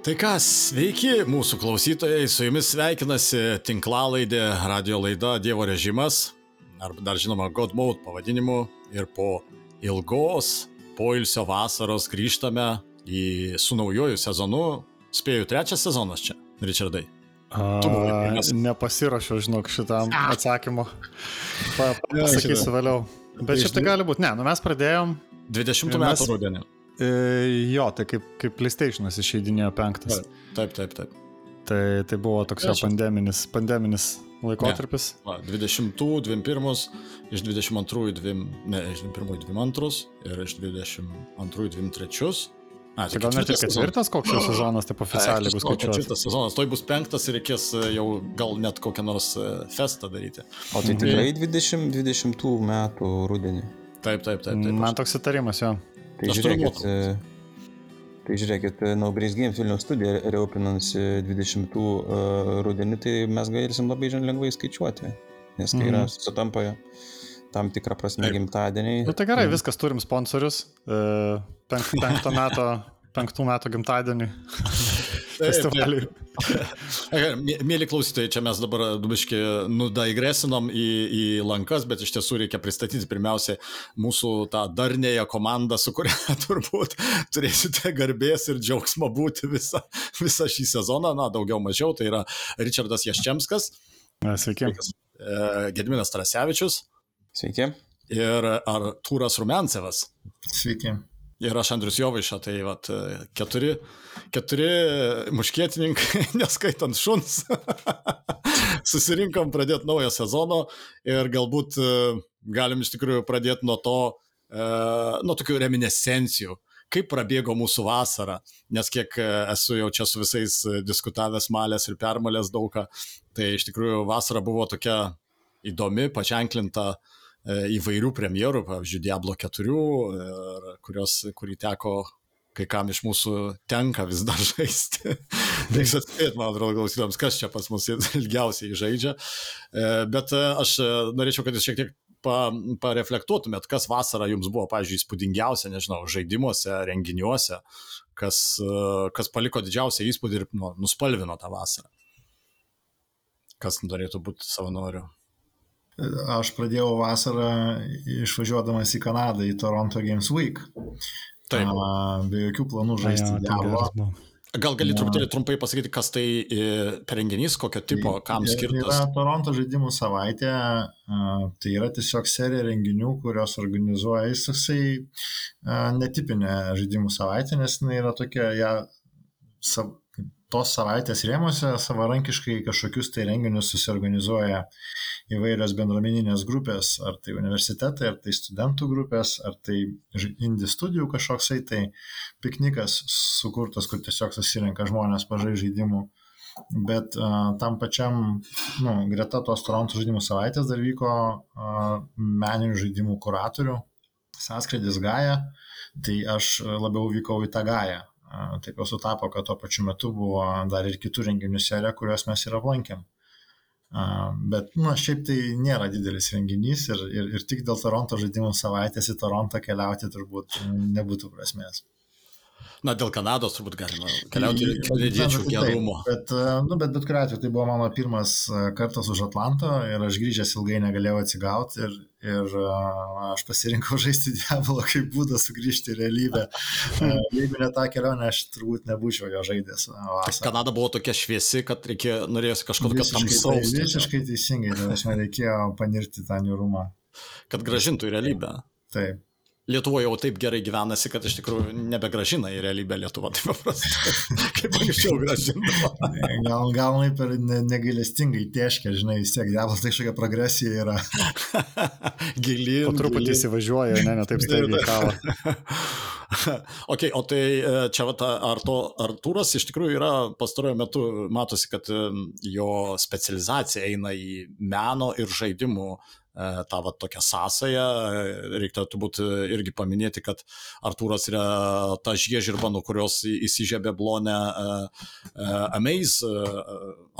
Tai kas, sveiki mūsų klausytojai, su jumis sveikinasi tinklalaidė radio laida Dievo režimas, arba dar žinoma God Mode pavadinimu ir po ilgos poilsio vasaros grįžtame į su naujoju sezonu, spėjau trečias sezonas čia, Richardai. A, nepasirašiau, žinok, šitam atsakymu. Pa, pasakysiu vėliau. Bet šiaip tai gali būti, ne, nu mes pradėjom. 20 metų rudenį. E, jo, tai kaip, kaip PlayStation'as išeidinėjo penktas. Taip, taip, taip. Tai, tai buvo toks jo pandeminis, pandeminis laikotarpis. Ne. Va, 20, 21, iš 22, 2, ne, iš 21, 22 ir iš 22, 23. A, tai gal net ir ketvirtas koks jau sezonas, taip oficialiai bus skaičiuotas. Ketvirtas sezonas, tai bus penktas ir reikės e, jau gal net kokią nors e, festą daryti. O tai tikrai 20, 20 metų rudenį. Taip, taip, taip. taip Man toks įtarimas jo. Tai Aš žiūrėkit, tai žiūrėkit, No Grace Games Vilnius studija reopinansi 20 uh, rudenį, tai mes galėsim labai lengvai skaičiuoti, nes tai yra mm. sutampa tam tikrą prasme Taip. gimtadieniai. Na nu, tai gerai, mm. viskas turim sponsorius. Uh, penk, penkto meto, penktų metų gimtadienį. Festivaliui. Mėly klausytojai, čia mes dabar dubiškai nudaigresinom į, į lankas, bet iš tiesų reikia pristatyti pirmiausia mūsų tą darnėją komandą, su kuria turbūt turėsite garbės ir džiaugsmo būti visą, visą šį sezoną, na, daugiau mažiau, tai yra Richardas Jaščemskas. Sveiki. Gedminas Trasevičius. Sveiki. Ir Artūras Rumencevas. Sveiki. Ir aš Andrius Jovaiša, tai vat, keturi, keturi muškietininkai, neskaitant šuns, susirinkom pradėti naują sezoną ir galbūt e, galim iš tikrųjų pradėti nuo to, e, nuo tokių reminiscencijų, kaip prabėgo mūsų vasara, nes kiek e, esu jau čia su visais diskutavęs malės ir permalės daugą, tai iš tikrųjų vasara buvo tokia įdomi, paženklinta uh, E, įvairių premjerų, pavyzdžiui, Diablo 4, kurios, kurį teko kai kam iš mūsų tenka vis dar žaisti. Reiks atspėti, man atrodo, klausytams, kas čia pas mus ilgiausiai žaidžia. E, bet e, aš norėčiau, kad jūs šiek tiek pa, pareflektuotumėt, kas vasarą jums buvo, pavyzdžiui, įspūdingiausia, nežinau, žaidimuose, renginiuose, kas, kas paliko didžiausią įspūdį ir nu, nuspalvino tą vasarą. Kas norėtų būti savanoriu? Aš pradėjau vasarą išvažiuodamas į Kanadą, į Toronto Games Week. Taip. A, be jokių planų žaisti ja, Diablo. Gal gali truputėlį trumpai pasakyti, kas tai e, per renginys, kokio tipo, kam skirtas? Tai yra Toronto žaidimų savaitė, tai yra tiesiog serija renginių, kurios organizuoja jis toksai netipinė žaidimų savaitė, nes jinai yra tokia, ja, sav, tos savaitės rėmose savarankiškai kažkokius tai renginius susiorganizuoja įvairios bendruomeninės grupės, ar tai universitetai, ar tai studentų grupės, ar tai indie studijų kažkoksai tai piknikas sukurtas, kur tiesiog susirenka žmonės pažai žaidimų. Bet uh, tam pačiam, nu, greta tos Toronto žaidimų savaitės dar vyko uh, meninių žaidimų kuratorių sąskrydis Gaja, tai aš labiau vykau į tą Gają. Taip jau sutapo, kad tuo pačiu metu buvo dar ir kitų renginių serija, kuriuos mes ir aplankėm. Bet, na, nu, šiaip tai nėra didelis renginys ir, ir, ir tik dėl Toronto žaidimų savaitės į Torontą keliauti turbūt nebūtų prasmės. Na, dėl Kanados turbūt galima keliauti ir kanadiečių gerumo. Bet, e, nu, bet bet kuriuo atveju tai buvo mano pirmas e, kartas už Atlanto ir aš grįžęs ilgai negalėjau atsigauti ir, ir e, aš pasirinkau žaisti Diablo kaip būdą sugrįžti į realybę. Jeigu ne tą kelionę, aš turbūt nebūčiau jo žaidęs. Vasarą. Kanada buvo tokia šviesi, kad reikėjo, norėjosi kažkokio tamsaus. Tai, visiškai teisingai, tai aš nereikėjo panirti tą niurumą. Kad gražintų į realybę. Taip. Lietuvoje jau taip gerai gyvenasi, kad iš tikrųjų nebegražina į realybę Lietuvą taip paprastai, kaip anksčiau gražindavo. gal, gal taip ir ne, negailestingai tieškia, žinai, vis tiek dievas tai kažkokia progresija yra. Gili. Po truputį įsivažiuoja, ne, ne taip staigiai kava. ok, o tai e, čia va, ar to Artūras iš tikrųjų yra pastarojo metu, matosi, kad e, jo specializacija eina į meno ir žaidimų tą va, tokią sąsąją. Reiktų turbūt irgi paminėti, kad Artūras yra ta žiežirba, nuo kurios įsižiebė blonę Amaze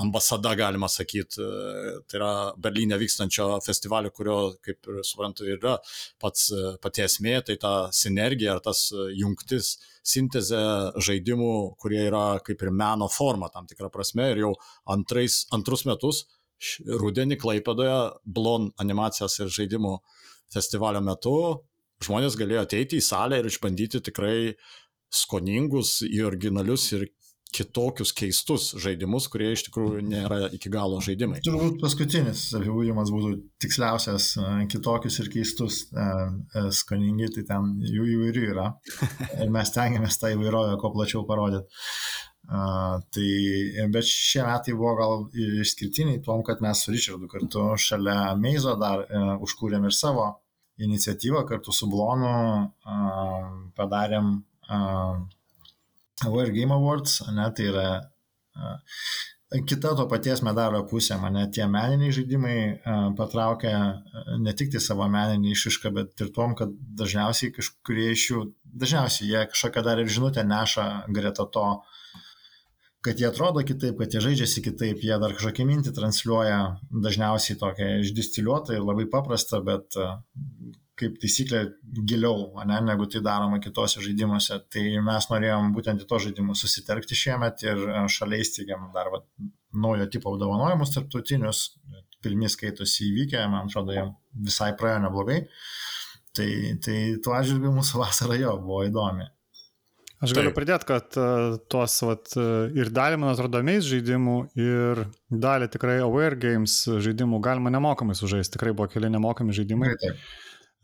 ambasada, galima sakyti. Tai yra Berlyne vykstančio festivalio, kurio, kaip ir suprantu, yra pats, pati esmė, tai ta sinergija ar tas jungtis sintezė žaidimų, kurie yra kaip ir meno forma tam tikrą prasme ir jau antrais, antrus metus rudenį Klaipedoje Blon animacijos ir žaidimų festivalio metu žmonės galėjo ateiti į salę ir išbandyti tikrai skoningus, į originalius ir kitokius keistus žaidimus, kurie iš tikrųjų nėra iki galo žaidimai. Turbūt paskutinis apibūdimas būtų tiksliausias, kitokius ir keistus skoningi, tai ten jų įvairių yra. Ir mes tengiamės tą įvairovę kuo plačiau parodyti. Tai, bet šie metai buvo gal išskirtiniai tuom, kad mes su Richardu kartu šalia Meizo dar uh, užkūrėm ir savo iniciatyvą kartu su Blonu, padarėm uh, Aware Game Awards, ne, tai yra kita to paties medalio pusė, mane tie meniniai žaidimai patraukia ne tik tai savo meninį išišką, bet ir tom, kad dažniausiai kažkurie iš jų, dažniausiai jie kažkokią dar ir žinutę neša greta to, uh, kad jie atrodo kitaip, kad jie žaidžiasi kitaip, jie dar kažkokią mintį transliuoja, dažniausiai tokia išdistiliuota ir labai paprasta, bet e, kaip taisyklė giliau, ne, negu tai daroma kitose žaidimuose. Tai mes norėjom būtent į to žaidimus susitelkti šiemet ir e, šalia įsteigėm dar va, naujo tipo apdovanojimus tarptautinius, pirmie skaitosi įvykę, man atrodo, jie visai praėjo neblogai. Tai, tai tuo atžvilgiu mūsų vasara jo buvo įdomi. Aš galiu pridėti, kad uh, tuos vat, uh, ir dalį, man atrodo, meis žaidimų ir dalį tikrai Aware Games žaidimų galima nemokamai sužaisti. Tikrai buvo keli nemokami žaidimai. Taip.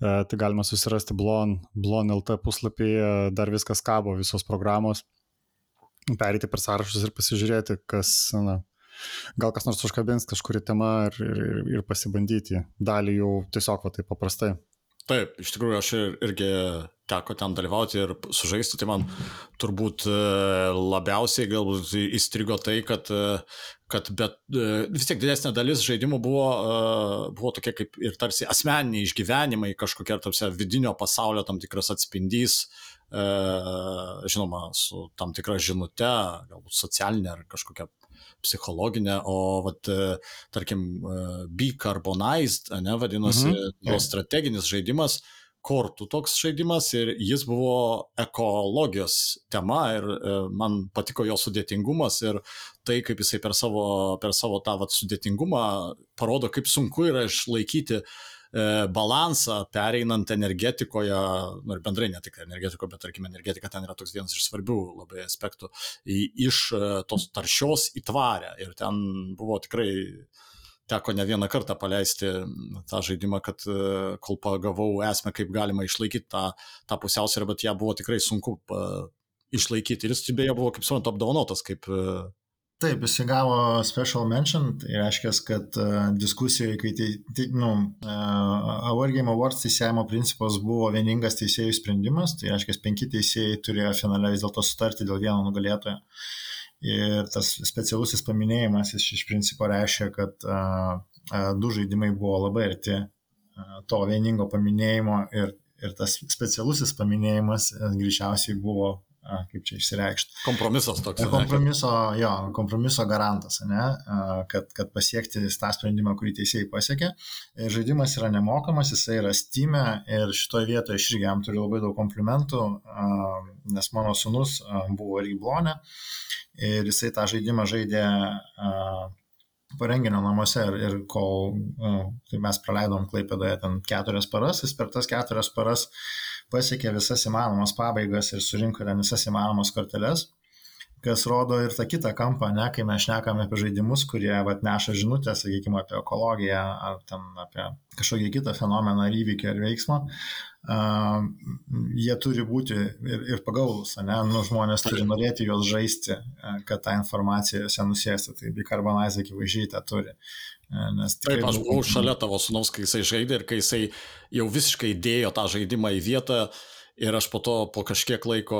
Uh, tai galima susirasti Blon, Blon LT puslapyje, dar viskas kabo, visos programos. Perėti per sąrašus ir pasižiūrėti, kas, na, gal kas nors užkabins kažkuri tema ir, ir, ir pasibandyti. Dalį jau tiesiog va taip paprastai. Taip, iš tikrųjų aš ir, irgi teko ten dalyvauti ir sužaisti, tai man turbūt e, labiausiai galbūt įstrigo tai, kad, e, kad bet, e, vis tiek didesnė dalis žaidimų buvo, buvo tokie kaip ir tarsi asmeniniai išgyvenimai, kažkokie tarsi vidinio pasaulio tam tikras atspindys, žinoma, su tam tikra žinute, galbūt socialinė ar kažkokia psichologinė, o, vat, e, tarkim, e, Bicarbonized, ne, vadinosi, mhm. jo strateginis žaidimas, kortų toks žaidimas ir jis buvo ekologijos tema ir e, man patiko jo sudėtingumas ir tai, kaip jisai per savo, per savo tą vat, sudėtingumą parodo, kaip sunku yra išlaikyti uh, E, balansą, pereinant energetikoje, nu ir bendrai ne tik energetikoje, bet tarkime energetika ten yra toks vienas iš svarbių labai aspektų, iš e, tos taršios į tvarę. Ir ten buvo tikrai teko ne vieną kartą paleisti tą žaidimą, kad e, kol pagavau esmę, kaip galima išlaikyti tą, tą pusiausvyrą, bet ją buvo tikrai sunku išlaikyti. Ir jis beje buvo, kaip suprantu, apdovanotas kaip Taip, jis įgavo special mention, tai reiškia, kad uh, diskusijoje, kai tai, tai nu, uh, Our Game Awards teisėjimo principas buvo vieningas teisėjų sprendimas, tai reiškia, penki teisėjai turėjo finale vis dėlto sutarti dėl vieno nugalėtojo. Ir tas specialusis paminėjimas iš, iš principo reiškia, kad uh, uh, du žaidimai buvo labai arti uh, to vieningo paminėjimo ir, ir tas specialusis paminėjimas uh, greičiausiai buvo kaip čia išsireikšti. Kompromisas toks. Kompromiso, jo, kompromiso garantas, ne, kad, kad pasiekti tą sprendimą, kurį teisėjai pasiekė. Žaidimas yra nemokamas, jisai yra Steam ir šitoje vietoje aš irgi jam turiu labai daug komplimentų, nes mano sunus buvo irgi blonė ir jisai tą žaidimą žaidė parenginio namuose ir, ir kol tai mes praleidom Klaipėdoje ten keturias paras, jis per tas keturias paras uh, pasiekė visas įmanomas pabaigas ir surinko ten visas įmanomas korteles, kas rodo ir tą kitą kampą, ne, kai mes šnekame apie žaidimus, kurie vat, neša žinutę, sakykime, apie ekologiją ar ten apie kažkokį kitą fenomeną ar įvykį ar veiksmą, uh, jie turi būti ir, ir pagaulus, ne, nu, žmonės turi norėti juos žaisti, kad tą informaciją juose nusėstų, tai Bicarbonize akivaizdžiai tą turi. Nes Taip, aš buvau šalia tavo sunaus, kai jisai žaidė ir kai jisai jau visiškai dėjo tą žaidimą į vietą ir aš po to po kažkiek laiko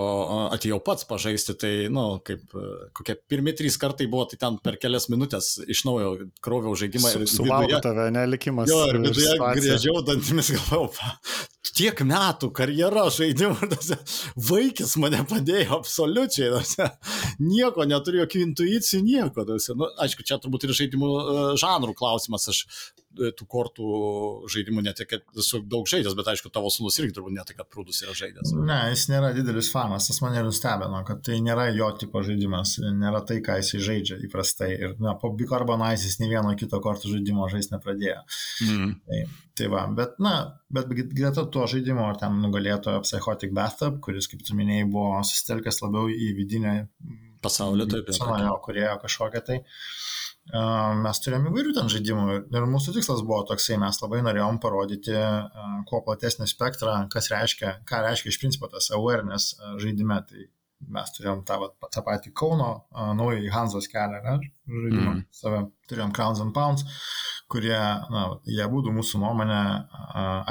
atėjau pats pažaisti, tai, na, nu, kaip kokie pirmi trys kartai buvo, tai ten per kelias minutės iš naujo kroviau žaidimą. Su, Suvalgo tave, nelikimas. Jo, ir viduje grėžiau dantimis, galvojau, tiek metų karjera žaidimų, vaikis mane padėjo absoliučiai, tose, nieko neturiu, jokių intuicijų, nieko. Tose. Nu, aišku, čia turbūt ir žaidimų žanrų klausimas, aš E, tų kortų žaidimų ne tik, kad esu daug žaidęs, bet aišku, tavo sunus irgi turbūt ne tik, kad prūdus yra žaidęs. Ne, jis nėra didelis fanas, tas mane nustebino, kad tai nėra jo tipo žaidimas, nėra tai, ką jis žaidžia įprastai. Ir na, po Bicarbonizes nei vieno kito kortų žaidimo žaisti nepradėjo. Mm. Tai, tai va, bet, na, bet greta to žaidimo ten nugalėtojo Psychotic Bathtub, kuris, kaip tu minėjai, buvo susitelkęs labiau į vidinę pasaulio, taip. Senojo kurėjo kažkokią tai. Uh, mes turėjom įvairių ten žaidimų ir mūsų tikslas buvo toksai, mes labai norėjom parodyti kuo platesnį spektrą, kas reiškia, ką reiškia iš principo tas awareness žaidime. Tai mes turėjom tą, tą patį Kauno, naują Hanzos kelią, ne, žaidimą, mm. save turėjom Crowns and Pounds, kurie, na, jie būtų mūsų nuomonė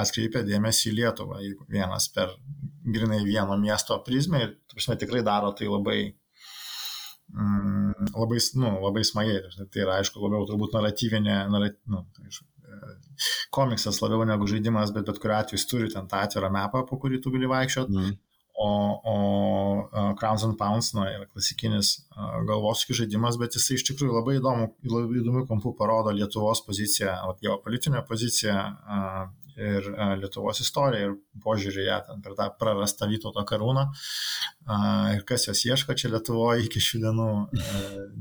atkreipę dėmesį į Lietuvą, vienas per grinai vieno miesto prizmę ir, prasme, tikrai daro tai labai mm, labai, nu, labai smagiai. Tai yra, aišku, labiau turbūt naratyvinė, narat, nu, tai, e, komiksas labiau negu žaidimas, bet bet kuriu atveju jis turi ten tą atvirą mapą, po kurį tu gali vaikščioti. Mm. O, o uh, Crowns and Pounds na, yra klasikinis uh, galvosūkių žaidimas, bet jisai iš tikrųjų labai įdomu, labai įdomių kampų parodo Lietuvos poziciją, geopolitinę poziciją uh, ir Lietuvos istoriją ir požiūrį ją ten per tą prarastą Vytauto karūną ir kas jos ieško čia Lietuvoje iki šių dienų.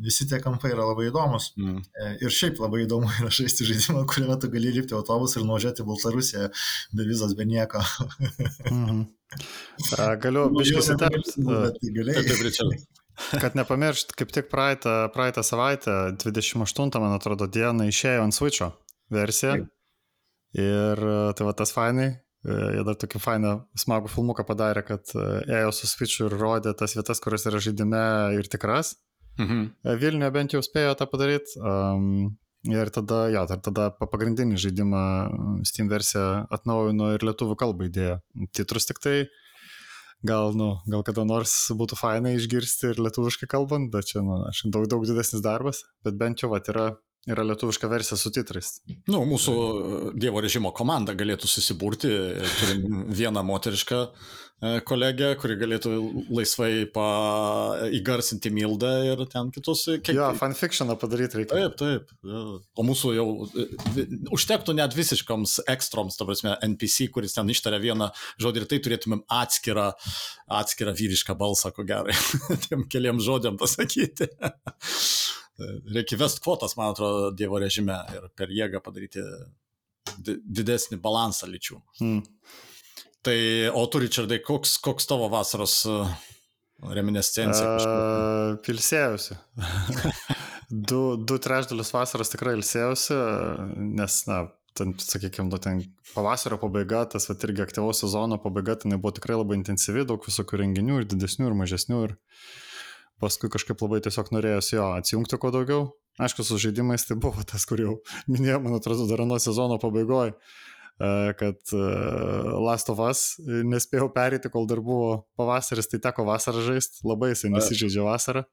Visi tie kampai yra labai įdomus. Mm. E, ir šiaip labai įdomu yra žaisti žaidimą, kuriame tu gali lipti autobusą ir nuvažiuoti Baltarusiją be vizos, be nieko. mm -hmm. Galiu biškis įterpti. Kad nepamiršt, kaip tik praeitą, praeitą savaitę, 28, man atrodo, dieną išėjo ant Switch'o versija. Taip. Ir tai va tas fainai, e, jie dar tokį fainą, smagų filmuką padarė, kad e, ėjo su Switchu ir rodė tas vietas, kurios yra žaidime ir tikras. Mhm. E, Vilniuje bent jau spėjo tą padaryti. Um, ir tada, jo, ja, tada pagrindinį žaidimą Steam versiją atnaujino ir lietuvių kalbą įdėjo. Titrus tik tai, gal, nu, gal kada nors būtų fainai išgirsti ir lietuviškai kalbant, bet čia, nu, aš daug, daug didesnis darbas, bet bent jau, va, yra Yra lietuviška versija su titrais. Nu, mūsų e, Dievo režimo komanda galėtų susiburti, turim vieną moterišką e, kolegę, kuri galėtų laisvai pa... įgarsinti Mildą ir ten kitus. E, kiek... Jo, fanfictioną padaryti reikia. Taip, taip. O mūsų jau užtektų net visiškoms ekstroms, ta prasme, NPC, kuris ten ištaria vieną žodį ir tai turėtumėm atskirą, atskirą vyrišką balsą, ko gerai, tiem keliam žodžiam pasakyti. Reikia vest kvotas, man atrodo, Dievo režime ir per jėgą padaryti didesnį balansą lyčių. Hmm. Tai, o tu, Richardai, koks, koks tavo vasaros uh, reminiscencija? Uh, pilsėjusi. du, du trečdalius vasaros tikrai ilsėjusi, nes, na, ten, sakykime, nu, ten pavasario pabaiga, tas vat, irgi aktyvaus sezono pabaiga, ten buvo tikrai labai intensyvi, daug visokių renginių ir didesnių ir mažesnių. Ir, uh, paskui kažkaip labai tiesiog norėjosi jo atsijungti kuo daugiau. Aišku, su žaidimais tai buvo tas, kur jau minėjau, man atrodo, dar nuo sezono pabaigoje, kad e, Last of Us nespėjau perėti, kol dar buvo pavasaris, tai teko vasarą žaisti, labai jisai nesižaidžia vasarą.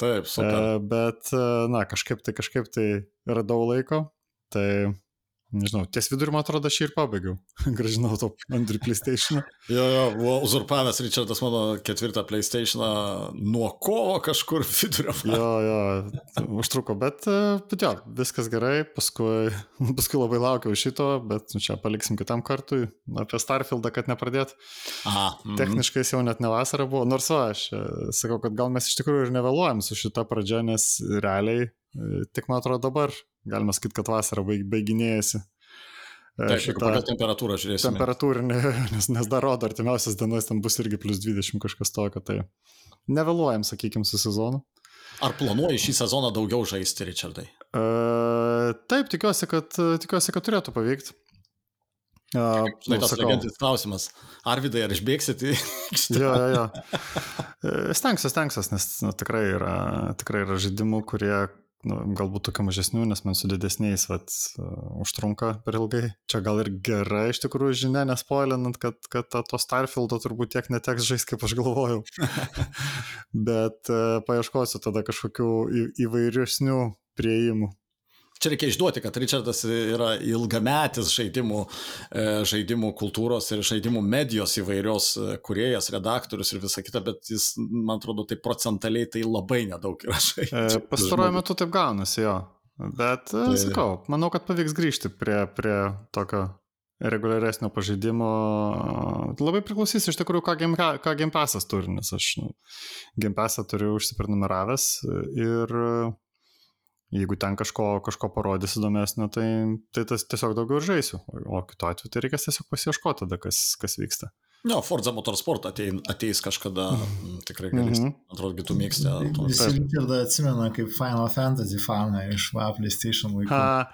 Taip, super. E, bet, e, na, kažkaip tai, kažkaip tai radau laiko, tai Nežinau, ties vidurį, man atrodo, aš ir pabaigiau. Gražinau to Andrių PlayStation. jo, jo, buvo uzurpavęs Richardas mano ketvirtą PlayStation nuo kovo kažkur vidurio. jo, jo, užtruko, bet, e, bet jo, viskas gerai. Paskui, paskui labai laukiau šito, bet nu, čia paliksim kitam kartui. Apie Starfieldą, kad nepradėt. Aha. Mm -hmm. Techniškai jau net ne vasara buvo. Nors va, aš e, sakau, kad gal mes iš tikrųjų ir nevėluojam su šita pradžia, nes realiai e, tik man atrodo dabar galima sakyti, kad vasara baig, baiginėjasi. E, Taip, šitą kokią temperatūrą žiūrėsime. Temperatūrinė, nes, nes dar rodo, artimiausias dienas ten bus irgi plus 20 kažkas tokio, tai nevėluojam, sakykime, su sezonu. Ar planuoji šį sezoną daugiau žaisti, Richardai? Uh, taip, tikiuosi, kad, tikiuosi, kad turėtų pavykti. Uh, Štai tas legendinis klausimas. Arvidai, ar išbėgsit į aikštę? Jo, jo, jo. Stengsiuosi, stengsiuosi, nes nu, tikrai, yra, tikrai yra žaidimų, kurie nu, galbūt tokių mažesnių, nes man su didesniais vat, užtrunka per ilgai. Čia gal ir gerai iš tikrųjų žinia, nespoilinant, kad, kad to Starfieldo turbūt tiek neteks žaisti, kaip aš galvojau. Bet uh, paieškosiu tada kažkokių įvairesnių prieimų. Čia reikia išduoti, kad Richardas yra ilgametis žaidimų, e, žaidimų kultūros ir žaidimų medijos įvairios e, kuriejas, redaktorius ir visa kita, bet jis, man atrodo, tai procentaliai tai labai nedaug yra žaidimų. E, Pastaruoju metu taip gaunasi, jo. Bet, tai... sakau, manau, kad pavyks grįžti prie, prie tokio reguliaresnio pažeidimo. Labai priklausys iš tikrųjų, ką, game, ką Gimpasas turi, nes aš nu, Gimpasą turiu užsiprenumeravęs ir jeigu ten kažko, kažko parodys įdomesnio, tai, tai tas tiesiog daugiau žaisiu, o kitu atveju tai reikės tiesiog pasieškoti tada, kas, kas vyksta. Jo, Forza Motorsport atein, ateis kažkada, mm. tikrai galės. Mm -hmm. Atrodo, tu mėgsti. Visi dar atsimena kaip Final Fantasy fanai iš va, PlayStation laikų. Ha,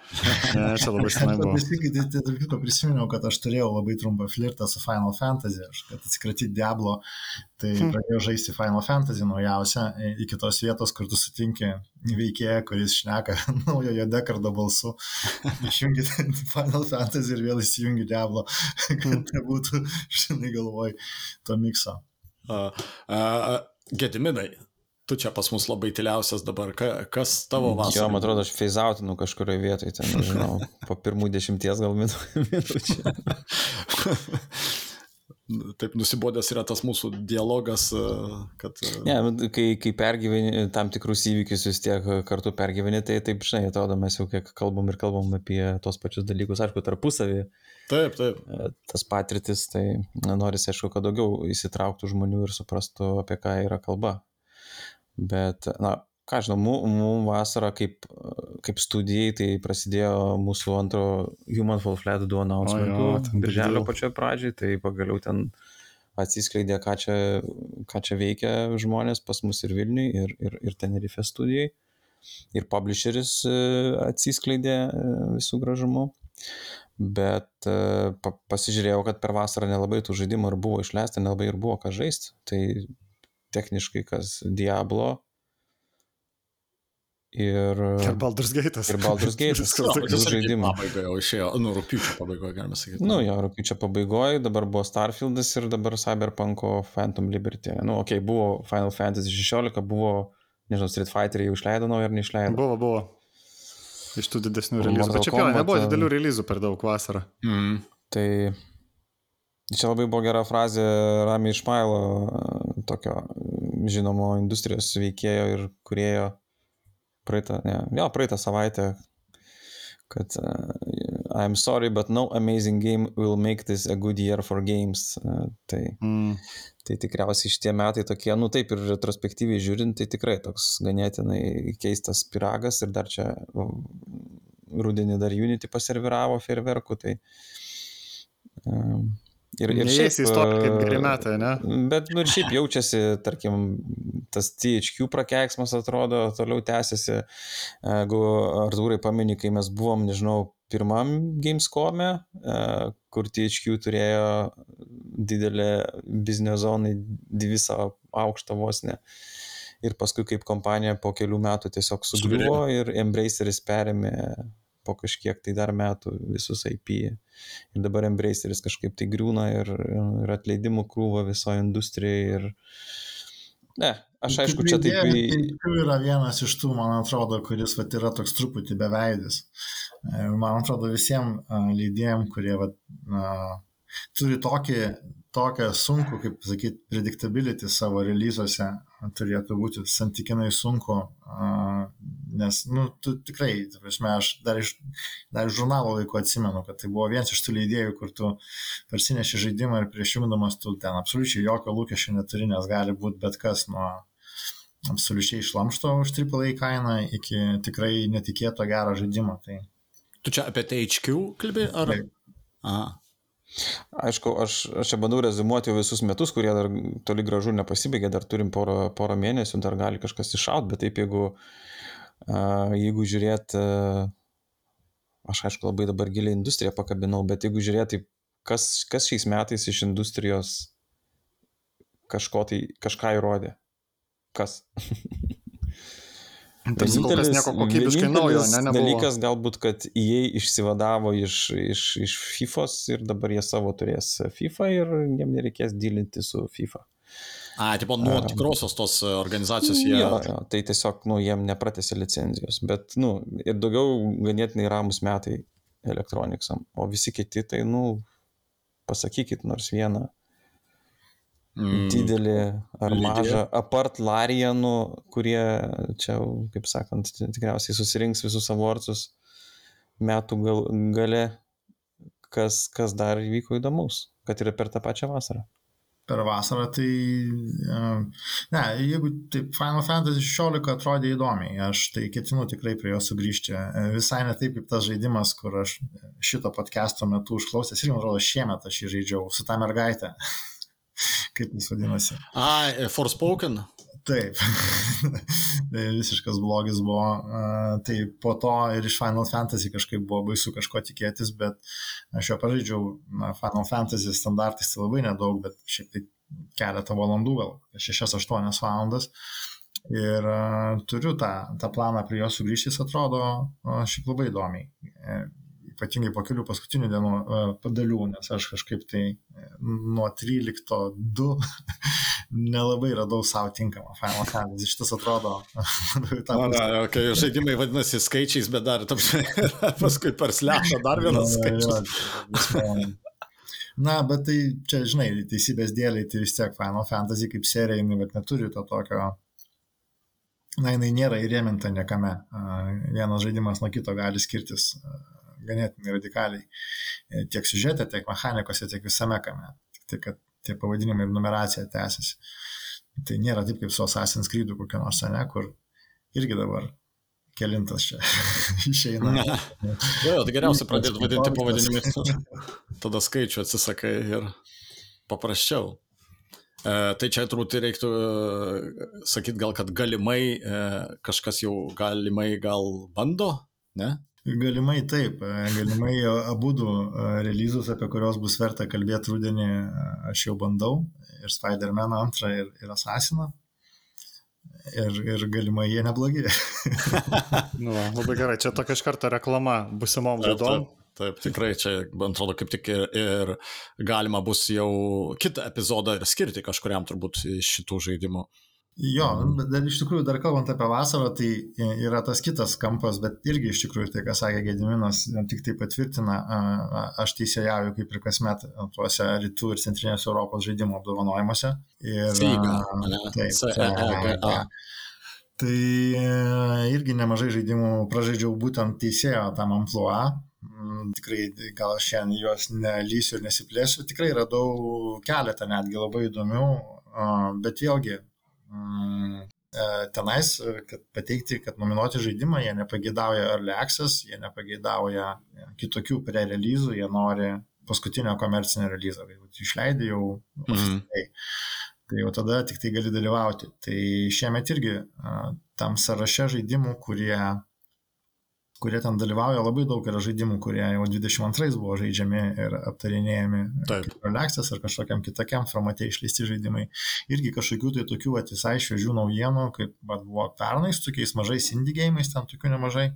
ne, čia labai senai buvo. Tai tarp kito prisiminiau, kad aš turėjau labai trumpą flirtą su Final Fantasy, aš, kad atsikratyti Diablo, tai hmm. pradėjau žaisti Final Fantasy naujausią iki tos vietos, kur tu sutinki veikėją, kuris šneka naujojo dekardo balsu. Išjungi Final Fantasy ir vėl įsijungi Diablo, kad nebūtų, žinai, galvoj to mikso. Uh, uh, Gediminai, tu čia pas mus labai tyliausias dabar, Ka, kas tavo vasara? Jo, man atrodo, aš feizautinu kažkurioje vietoje, ten, nežinau, po pirmų dešimties gal minučių. taip nusibodęs yra tas mūsų dialogas, kad... Ne, nu, kai, kai pergyveni tam tikrus įvykius vis tiek kartu pergyveni, tai taip, žinai, atrodo, mes jau kiek kalbam ir kalbam apie tos pačius dalykus, aišku, tarpusavį. Taip, taip. Tas patirtis, tai norisi, aišku, kad daugiau įsitrauktų žmonių ir suprastų, apie ką yra kalba. Bet, na, ką žinau, mums vasara kaip, kaip studijai, tai prasidėjo mūsų antro Human Fall Flat 2 announcementų, birželio pačioje pradžiai, tai pagaliau ten atsiskleidė, ką čia, ką čia veikia žmonės pas mus ir Vilniui, ir, ir, ir Tenerife studijai. Ir publisheris e, atsiskleidė e, visų gražumu. Bet e, pa, pasižiūrėjau, kad per vasarą nelabai tų žaidimų ir buvo išleista, nelabai ir buvo ką žaisti. Tai techniškai kas Diablo, Ir, ir Baldur's Gate'as. Ir Baldur's Gate'as. Viskas žaidimai. Pabaigoje jau išėjo, nu, rūpiučio pabaigoje, galima sakyti. Nu, jo, rūpiučio pabaigoje, dabar buvo Starfieldas ir dabar Cyberpunk'o Phantom Liberty. Nu, okei, okay, buvo Final Fantasy 16, buvo, nežinau, Street Fighter jau išleido naują ar neišleido. Buvo, buvo. Iš tų didesnių releizų. Bet čia jau nebuvo didelių releizų per daug vasarą. Mm. Tai čia labai buvo gera frazė Rami Išmailo, tokio žinomo industrijos veikėjo ir kurėjo praeitą, ne, jo, praeitą savaitę, kad uh, I'm sorry, but no amazing game will make this a good year for games. Uh, tai, mm. tai tikriausiai šitie metai tokie, nu taip ir retrospektyviai žiūrint, tai tikrai toks ganėtinai keistas piragas ir dar čia rudenį dar Unity paserviravo ferverkų, tai um, Ir, ir šiaip įstoti kaip geri metai, ne? Bet nu, ir šiaip jaučiasi, tarkim, tas THQ prakeiksmas atrodo, toliau tęsiasi. Jeigu Artūrai pameni, kai mes buvom, nežinau, pirmam Gamescome, kur THQ turėjo didelę biznio zoną, visą aukštą vos ne. Ir paskui kaip kompanija po kelių metų tiesiog sugriuvo ir Embraceris perėmė po kažkiek tai dar metų visus IP. Ir dabar Embraceris kažkaip tai griūna ir, ir atleidimų krūva visoje industrijoje. Ir... Ne, aš aišku, čia taip. Tai yra vienas iš tų, man atrodo, kuris vat, yra toks truputį beveidis. E, man atrodo, visiems leidėjim, kurie vat, na, turi tokį, tokią sunku, kaip sakyti, predictability savo releasuose, turėtų būti santykinai sunku, nes, nu, tu tikrai, ta prasme, aš dar iš, dar iš žurnalo laiko atsimenu, kad tai buvo vienas iš tų leidėjų, kur tu parsineši žaidimą ir prieš jungdamas tu ten absoliučiai jokio lūkesčio neturi, nes gali būti bet kas nuo absoliučiai išlamšto už AAA kainą iki tikrai netikėto gero žaidimo. Tai... Tu čia apie THQ kalbėjai? Ar... Taip. Aha. Aišku, aš, aš čia bandau rezumuoti visus metus, kurie dar toli gražu nepasibaigė, dar turim porą, porą mėnesių, dar gali kažkas iššaut, bet taip jeigu, jeigu žiūrėt, aš aišku labai dabar giliai industriją pakabinau, bet jeigu žiūrėt, tai kas, kas šiais metais iš industrijos kažko tai, kažką įrodė? Kas? Tarsi kol kas nieko kokybiškai naujo, ne? Nebuvo. Dalykas galbūt, kad jie išsivadavo iš, iš, iš FIFA ir dabar jie savo turės FIFA ir jiem nereikės dylinti su FIFA. A, tipo, nuo tikrosios tos organizacijos jie. Jo, jo, tai tiesiog, nu, jiem nepratėsi licenzijos, bet, nu, ir daugiau ganėtinai ramus metai elektroniksam, o visi kiti, tai, nu, pasakykit nors vieną. Didelį ar mažą, apart Larijanų, kurie čia, kaip sakant, tikriausiai susirinks visus avortus metų gal, gale, kas, kas dar įvyko įdomus, kad yra per tą pačią vasarą per vasarą, tai ne, jeigu taip Final Fantasy 16 atrodė įdomiai, aš tai ketinu tikrai prie jo sugrįžti. Visai ne taip kaip tas žaidimas, kur aš šito podcast'o metu užklausęs ir man atrodo šiemet aš jį žaidžiau su tą mergaitę. Kaip jis vadinasi. A, Forspoken. Taip, tai visiškas blogis buvo. Tai po to ir iš Final Fantasy kažkaip buvo baisu kažko tikėtis, bet aš jo pažaidžiau na, Final Fantasy standartais tai labai nedaug, bet šiek tiek keletą valandų, gal 6-8 valandas. Ir turiu tą, tą planą prie jo sugrįžti, jis atrodo šiaip labai įdomiai. E, ypatingai po kelių paskutinių dienų padalių, nes aš kažkaip tai nuo 13.2 nelabai radau savo tinkamą Final Fantasy. Šitas atrodo. Na, na, okay, žaidimai vadinasi skaičiais, bet dar tam, paskui per slepą dar vienas skaičius. Na, bet tai čia, žinai, teisybės dėliai, tai vis tiek Final Fantasy kaip serija, jinai bet neturi to tokio, na, jinai nėra įrėminta niekame. Vienas žaidimas nuo kito gali skirtis ganėtinai radikaliai e, tiek siužete, tiek mechanikose, tiek visame kame. Tik tai, kad tie pavadinimai ir numeracija tęsiasi. Tai nėra taip kaip su Assassin's Creed kokia nors, ne, kur irgi dabar kelintas čia išeina. jo, tai geriausia pradėti vadinti pavadinimais. Tada skaičių atsisakai ir paprasčiau. E, tai čia turbūt reiktų e, sakyti gal, kad galimai e, kažkas jau galimai gal bando, ne? Galimai taip, e, galimai abu du e, releasus, apie kuriuos bus verta kalbėti rudenį, e, aš jau bandau. Ir Spider-Man antrą, ir, ir Assassiną. Ir, ir galimai jie neblogi. nu, labai gerai, čia tokia iš karto reklama busimom laidom. Taip, taip, tikrai čia, man atrodo, kaip tik ir, ir galima bus jau kitą epizodą ir skirti kažkuriam turbūt iš šitų žaidimų. Jo, bet dar iš tikrųjų, dar kalbant apie vasarą, tai yra tas kitas kampas, bet irgi iš tikrųjų tai, ką sakė Gediminas, tik tai patvirtina, aš teisėjauju kaip ir kasmet tuose rytų ir centrinės Europos žaidimų apdovanojimuose. Ir, taip, tai, tai irgi nemažai žaidimų pražaidžiau būtent teisėjo tam ampluą. Mm, tikrai gal šiandien juos nelysiu ir nesiplėsiu, tikrai radau keletą netgi labai įdomių, bet vėlgi e, tenais, e, kad pateikti, kad nominuoti žaidimą, jie nepagėdauja early access, jie nepagėdauja kitokių pre-releazų, jie nori paskutinio komercinio releazo, kai išleidai jau. Mm. Tai jau tada tik tai gali dalyvauti. Tai šiemet irgi tam sąraše žaidimų, kurie kurie ten dalyvauja, labai daug yra žaidimų, kurie jau 22 buvo žaidžiami ir aptarinėjami kaip relaksas ar kažkokiam kitokiam formate išleisti žaidimai. Irgi kažkokių tai tokių visai šviežių naujienų, kaip vat, buvo pernai su tokiais mažais indie gėjimais, ten tokių nemažai.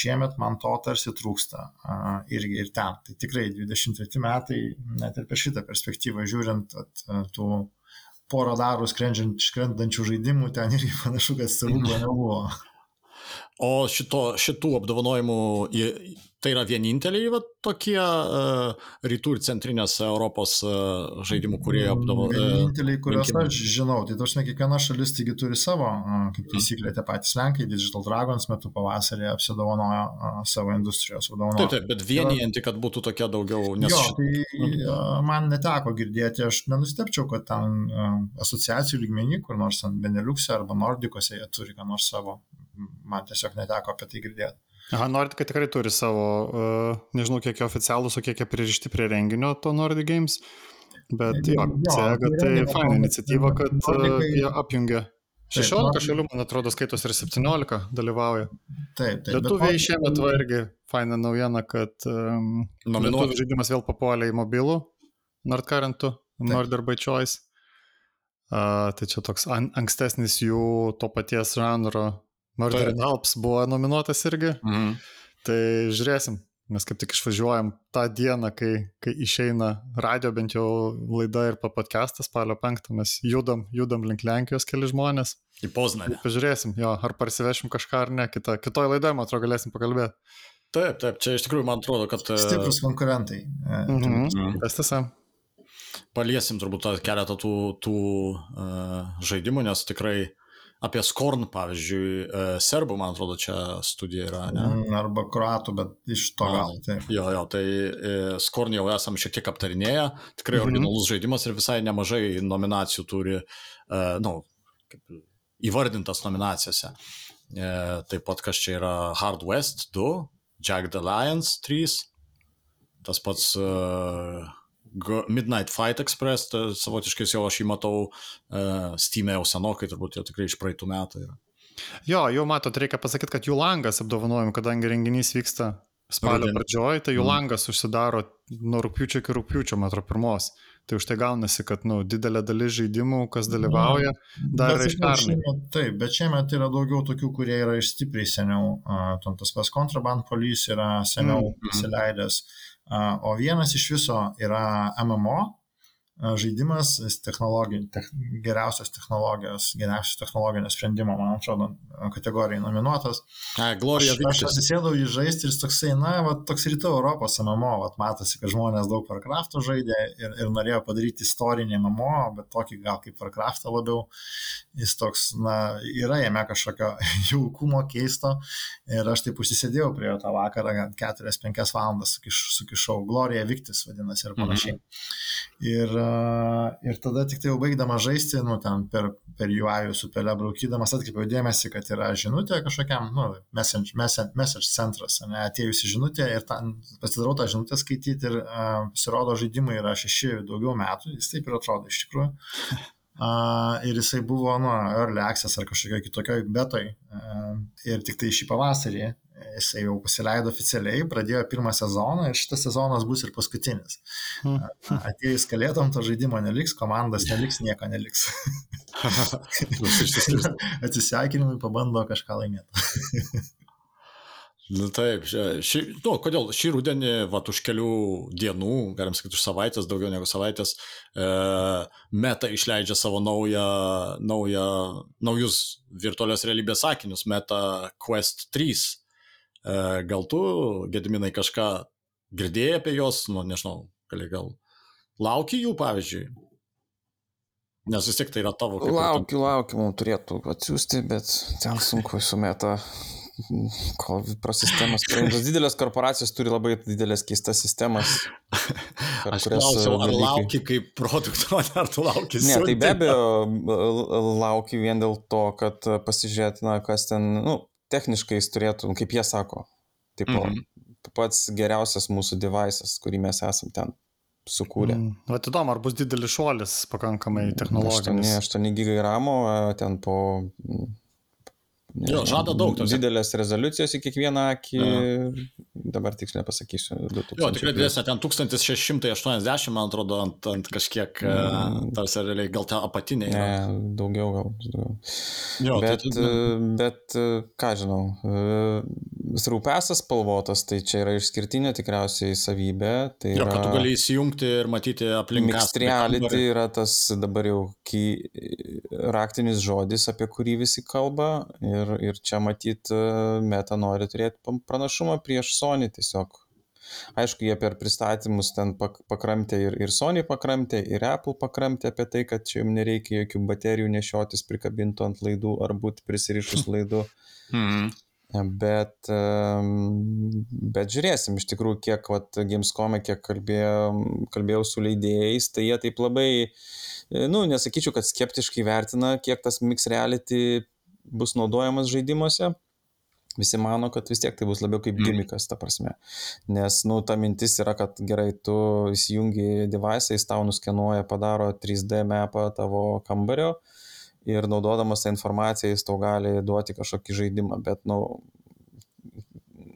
Šiemet man to tarsi trūksta uh, irgi ir ten. Tai tikrai 23 metai, net ir per šitą perspektyvą žiūrint, at, tų porą darų skrendančių žaidimų ten irgi panašu, kad stebuklo nebuvo. O šito, šitų apdovanojimų tai yra vieninteliai va, tokie uh, rytų ir centrinės Europos uh, žaidimų, kurie apdovanoja. Vieninteliai, kuriuos aš žinau, tai dažnai kiekviena šalis taigi turi savo, uh, kaip taisyklė, tie patys Lenkai, Digital Dragons metu pavasarį apsidovanojo uh, savo industrijos vadovą. Taip, taip, bet vienijanti, kad būtų tokia daugiau. Nes jo, tai uh, man neteko girdėti, aš nenustepčiau, kad ten uh, asociacijų lygmenį, kur nors ant Beneliuxe arba Nordikose jie turi ką nors savo man tiesiog neteko apie tai girdėti. Aha, Nordic tikrai turi savo, uh, nežinau kiek oficialus, o kiek pririšti prie renginio to Nordic Games, bet jo, jo Sega tai, tai faina iniciatyva, kad uh, jie apjungia 16 šalių, man atrodo, skaitos ir 17 dalyvauja. Taip, taip. Lietuviai bet... šiemet va irgi faina naujiena, kad um, Nominuotas žaidimas vėl papuolė į mobilų Nordcarentų, Norder by Choice. Uh, tai čia toks an ankstesnis jų to paties žanro Murder in Alps buvo nominuotas irgi. Mhm. Tai žiūrėsim, mes kaip tik išvažiuojam tą dieną, kai, kai išeina radio bent jau laida ir podcastas spalio 5, mes judam, judam link Lenkijos keli žmonės. Į Poznanį. Pažiūrėsim, jo, ar parsivešim kažką ar ne, kita, kitoj laidoje, man atrodo, galėsim pakalbėti. Taip, taip, čia iš tikrųjų man atrodo, kad... E, Stiprus konkurentai. Mhm. Mhm. Tas tiesa. Paliesim turbūt keletą tų, tų uh, žaidimų, nes tikrai apie Skorn, pavyzdžiui, uh, serbų, man atrodo, čia studija yra. Ne? Mm, arba kruatų, bet iš to gal. Jo, jo, tai uh, Skorn jau esam šiek tiek aptarinėję, tikrai mhm. originalus žaidimas ir visai nemažai nominacijų turi, na, nu, kaip įvardintas nominacijose. Taip pat kas čia yra Hard West 2, Jack the Lions 3, tas pats uh, Midnight Fight Express, tai savotiškai jau aš jį matau uh, Steam'e jau senokai, turbūt jau tikrai iš praeitų metų yra. Jo, jau matot, reikia pasakyti, kad jų langas apdovanojimų, kadangi renginys vyksta spalio Rudenį. pradžioj, tai jų mm. langas užsidaro nuo rūpiučio iki rūpiučio, man atrodo, pirmos. Tai už tai gaunasi, kad nu, didelė dalis žaidimų, kas dalyvauja, dar yra iš pernai. Taip, bet šiemet yra daugiau tokių, kurie yra iš stipriai seniau. Uh, tas pas Contraband Police yra seniau mm. įsileidęs. Mm o vienas iš viso yra MMO žaidimas, technologi, te, geriausios technologijos, geriausios technologinio sprendimo, man atrodo, kategorijai nominuotas. A, Glorija Aš, aš atsisėdau į žaisti ir toksai, na, va, toks rytų Europos MMO, va, matosi, kad žmonės daug Warcraft'o žaidė ir, ir norėjo padaryti istorinį MMO, bet tokį gal kaip Warcraft'ą labiau. Jis toks, na, yra jame kažkokio jaukumo keisto ir aš taip užsisėdėjau prie jo tą vakarą, 4-5 valandas sukiš, sukišau, Glorija Viktis vadinasi ir panašiai. Mhm. Ir ir tada tik tai jau baigdama žaisti, nu, ten per, per UI su pele braukydamas atkreipiau dėmesį, kad yra žinutė kažkokiam, nu, message, message, message centras, ne, atėjusi žinutė ir ten pasidarau tą žinutę skaityti ir uh, pasirodo žaidimai yra šeši daugiau metų, jis taip ir atrodo iš tikrųjų. Uh, ir jisai buvo, nu, early access ar kažkokioj kitokioj betoj. Uh, ir tik tai šį pavasarį jisai jau pasileido oficialiai, pradėjo pirmą sezoną ir šitas sezonas bus ir paskutinis. Hmm. Atėjus kalėtom, to žaidimo neliks, komandos neliks, nieko neliks. Atsisveikinimui pabando kažką laimėti. Na taip, šį, nu, kodėl šį rudenį, va, už kelių dienų, galim sakyti, už savaitės, daugiau negu savaitės, e, Meta išleidžia savo naują, naują, naujus virtualios realybės sakinius, Meta Quest 3. E, gal tu, Gediminai, kažką girdėjai apie juos, nu, nežinau, gali gal lauki jų, pavyzdžiui? Nes vis tiek tai yra tavo. Laukiu, laukiu, mums turėtų atsiųsti, bet ten sunku su meta. Pro sistemas. Didelės korporacijos turi labai didelės keistas sistemas. Aš klausiau, ar dalykai... lauki kaip produkto, ar tu lauki? Ne, tai be abejo lauki vien dėl to, kad pasižiūrėt, na, kas ten, nu, techniškai jis turėtų, kaip jie sako, tipo, mm -hmm. pats geriausias mūsų devices, kurį mes esam ten sukūrė. Mm. Vat įdomu, ar bus didelis šuolis pakankamai technologinis. 8, 8 gigai ramo, ten po Jo, žada daug. Tos. Didelės rezoliucijos į kiekvieną akį, Aha. dabar tiksliai nepasakysiu. 2000. Jo, tikrai didesnė, ten 1680, man atrodo, ant, ant kažkiek, mm. tarsi realiai gal ten apatiniai. Ne, daugiau gal. Daugiau. Jo, bet, tai, tai... bet, ką žinau, rūpesas spalvotas, tai čia yra išskirtinė tikriausiai savybė. Tai jo, yra... kad tu gali įsijungti ir matyti aplinką. Mixed reality yra tas dabar jau raktinis žodis, apie kurį visi kalba. Ir ir, ir čia matyt Meta nori turėti pranašumą prieš Sony tiesiog. Aišku, jie per pristatymus ten pakramtė ir, ir Sony pakramtė, ir Apple pakramtė apie tai, kad čia jums nereikia jokių baterijų nešiotis prikabintų ant laidų ar būti prisirišus laidų. Mm. Bet, bet žiūrėsim, iš tikrųjų, kiek vat, Gamescom, kiek kalbėjau, kalbėjau su leidėjais, tai jie taip labai, nu, nesakyčiau, kad skeptiškai vertina, kiek tas mix reality bus naudojamas žaidimuose, visi mano, kad vis tiek tai bus labiau kaip mm. gimikas, ta prasme. Nes, nu, ta mintis yra, kad gerai, tu įsijungi device, jis tau nuskenuoja, padaro 3D mapą tavo kambario ir naudodamas tą informaciją jis tau gali duoti kažkokį žaidimą, bet, nu,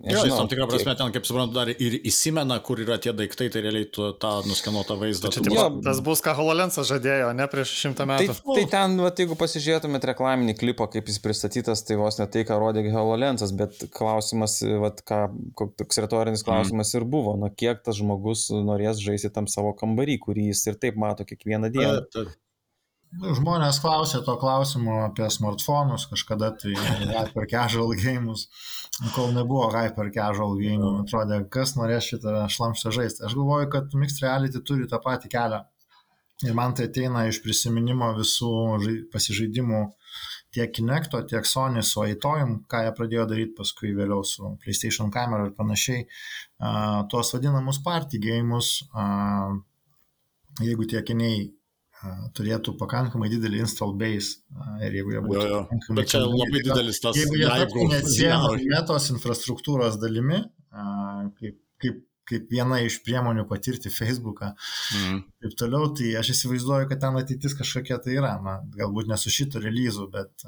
Jo, jis tam tikrą prasme ten, kaip suprantu, dar ir įsimena, kur yra tie daiktai, tai realiai tu tą nuskenuotą vaizdą. Tai čia, tipo, tas bus, ką Hololensas žadėjo, ne prieš šimtą metų. Tai, tai ten, va, jeigu pasižiūrėtumėt reklaminį klipą, kaip jis pristatytas, tai vos ne tai, ką rodė Hololensas, bet klausimas, va, ką, toks retorinis mm. klausimas mm. ir buvo, nu kiek tas žmogus norės žaisti tam savo kambarį, kurį jis ir taip mato kiekvieną dieną. Ta, ta. Žmonės klausė to klausimo apie smartfonus kažkada, tai hyper casual gėjimus, kol nebuvo hyper casual gėjimų, atrodė, kas norės šitą šlamštą žaisti. Aš galvoju, kad Mixed Reality turi tą patį kelią. Ir man tai ateina iš prisiminimo visų pasižaidimų tiek Kinecto, tiek Sony su Aitojum, ką jie pradėjo daryti paskui vėliau su PlayStation kamera ir panašiai. Tuos vadinamus party gėjimus, jeigu tie kiniai turėtų pakankamai didelį install base ir jeigu jie būtų jo, jo. Bet čia labai didelis tas... Jeigu jie taptų neatsiejama metos infrastruktūros dalimi, kaip, kaip kaip viena iš priemonių patirti Facebooką. Mm. Taip toliau, tai aš įsivaizduoju, kad ten ateitis kažkokia tai yra. Na, galbūt ne su šito releazu, bet,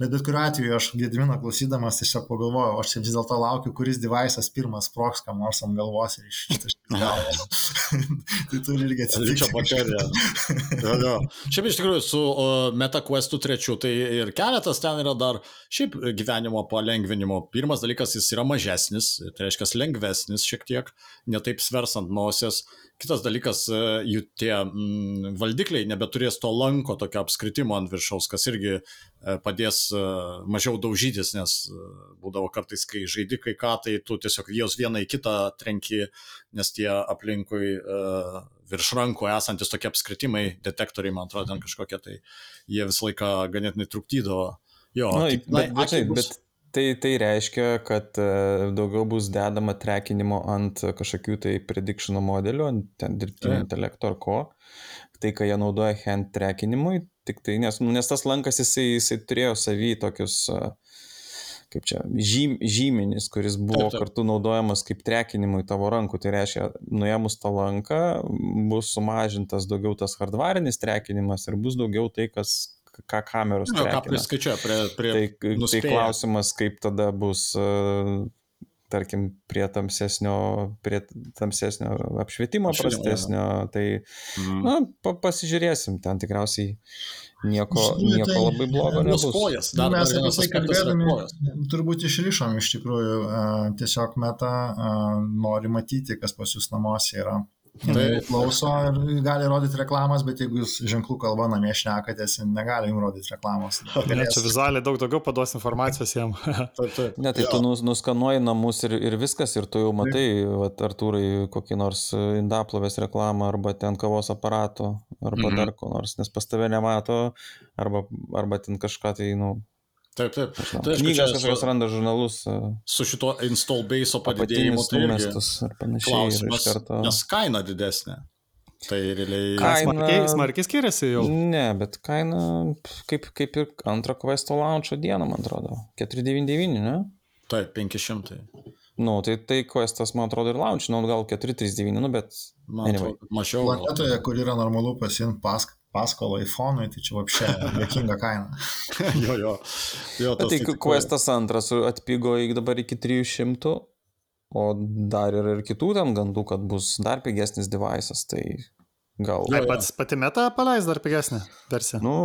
bet bet kuriuo atveju aš Gedimino klausydamas tiesiog pagalvojau, aš čia vis dėlto laukiu, kuris devaisas pirmas sproks kam nors ant galvos ir iš šito galvo. tai turi irgi atsitikti. Čia baterija. Šiaip iš tikrųjų su MetaQuest 3 tai ir keletas ten yra dar šiaip gyvenimo palengvinimo. Pirmas dalykas, jis yra mažesnis, tai reiškia lengvesnis šiek tiek netaip svers ant nosies. Kitas dalykas, e, jų tie mm, valdikliai nebeturės to lanko, tokio apskritimo ant viršaus, kas irgi e, padės e, mažiau daužytis, nes būdavo kartais, kai žaidi kai ką, tai tu tiesiog jos vieną į kitą trenki, nes tie aplinkui virš rankų esantis tokie apskritimai, detektoriai, man atrodo, ten kažkokie, tai jie visą laiką ganėtinai trukdydavo. Jo, na, tai, bet, bet, bus... bet Tai, tai reiškia, kad e, daugiau bus dedama trekinimo ant kažkokių tai predictiono modelių, ten dirbtinio intelekto ar ko. Tai, ką jie naudoja hand trekinimui, tik tai, nes, nu, nes tas lankas jisai, jisai turėjo savy tokius, e, kaip čia, žym, žyminis, kuris buvo taip, taip. kartu naudojamas kaip trekinimui tavo rankų. Tai reiškia, nuėmus tą lanką bus sumažintas daugiau tas hardvarinis trekinimas ir bus daugiau tai, kas ką kameros. Na, ką priskaičiuoja prie, prie tai, tai nuspėja. tai klausimas, kaip tada bus, e, tarkim, prie tamsesnio, prie tamsesnio apšvietimo prastesnio. Tai, mm. na, pa, pasižiūrėsim, ten tikriausiai nieko, Žinai, nieko tai, labai blogo nebus. Kojas, dar, mes apie tai kalbėdami, turbūt išrišom iš tikrųjų, tiesiog meta nori matyti, kas pas jūs namuose yra. Tai klauso ir gali rodyti reklamas, bet jeigu jūs ženklų kalba namie šnekatės, negali jums rodyti reklamos. Ne, čia vizualiai daug daugiau paduos informacijos jam. taip, taip. Ne, tai tu nus, nuskanuoji namus ir, ir viskas, ir tu jau matai, vat, Artūrai, kokį nors indaplovės reklamą, arba ten kavos aparato, arba mhm. dar ko nors, nes pas tave nemato, arba, arba ten kažką tai, nu, Taip, taip. Tai Knygas kažkokios randa žurnalus. Su šito install base padidėjimu tai numestas ar panašiai. Klausimas, karto... Nes kaina didesnė. Tai realiai... Kaina... Smarkiai, smarkiai skiriasi jau. Ne, bet kaina kaip, kaip ir antro questo launcho dieną, man atrodo. 499, ne? Taip, 500. Nu, tai tai questas, man atrodo, ir launch, nu, gal 439, nu, bet... Man anyway. atrodo, mačiau. Planetoje, kur yra normalu pasimti pask paskolą iPhone'ui, tai čia apšė jokinga kaina. jo, jo. jo tai tai Questas antras atpigo iki dabar iki 300, o dar yra ir kitų ten gandų, kad bus dar pigesnis devices, tai gal... Ai, pats pati meta paleis dar pigesnę versiją. Nu,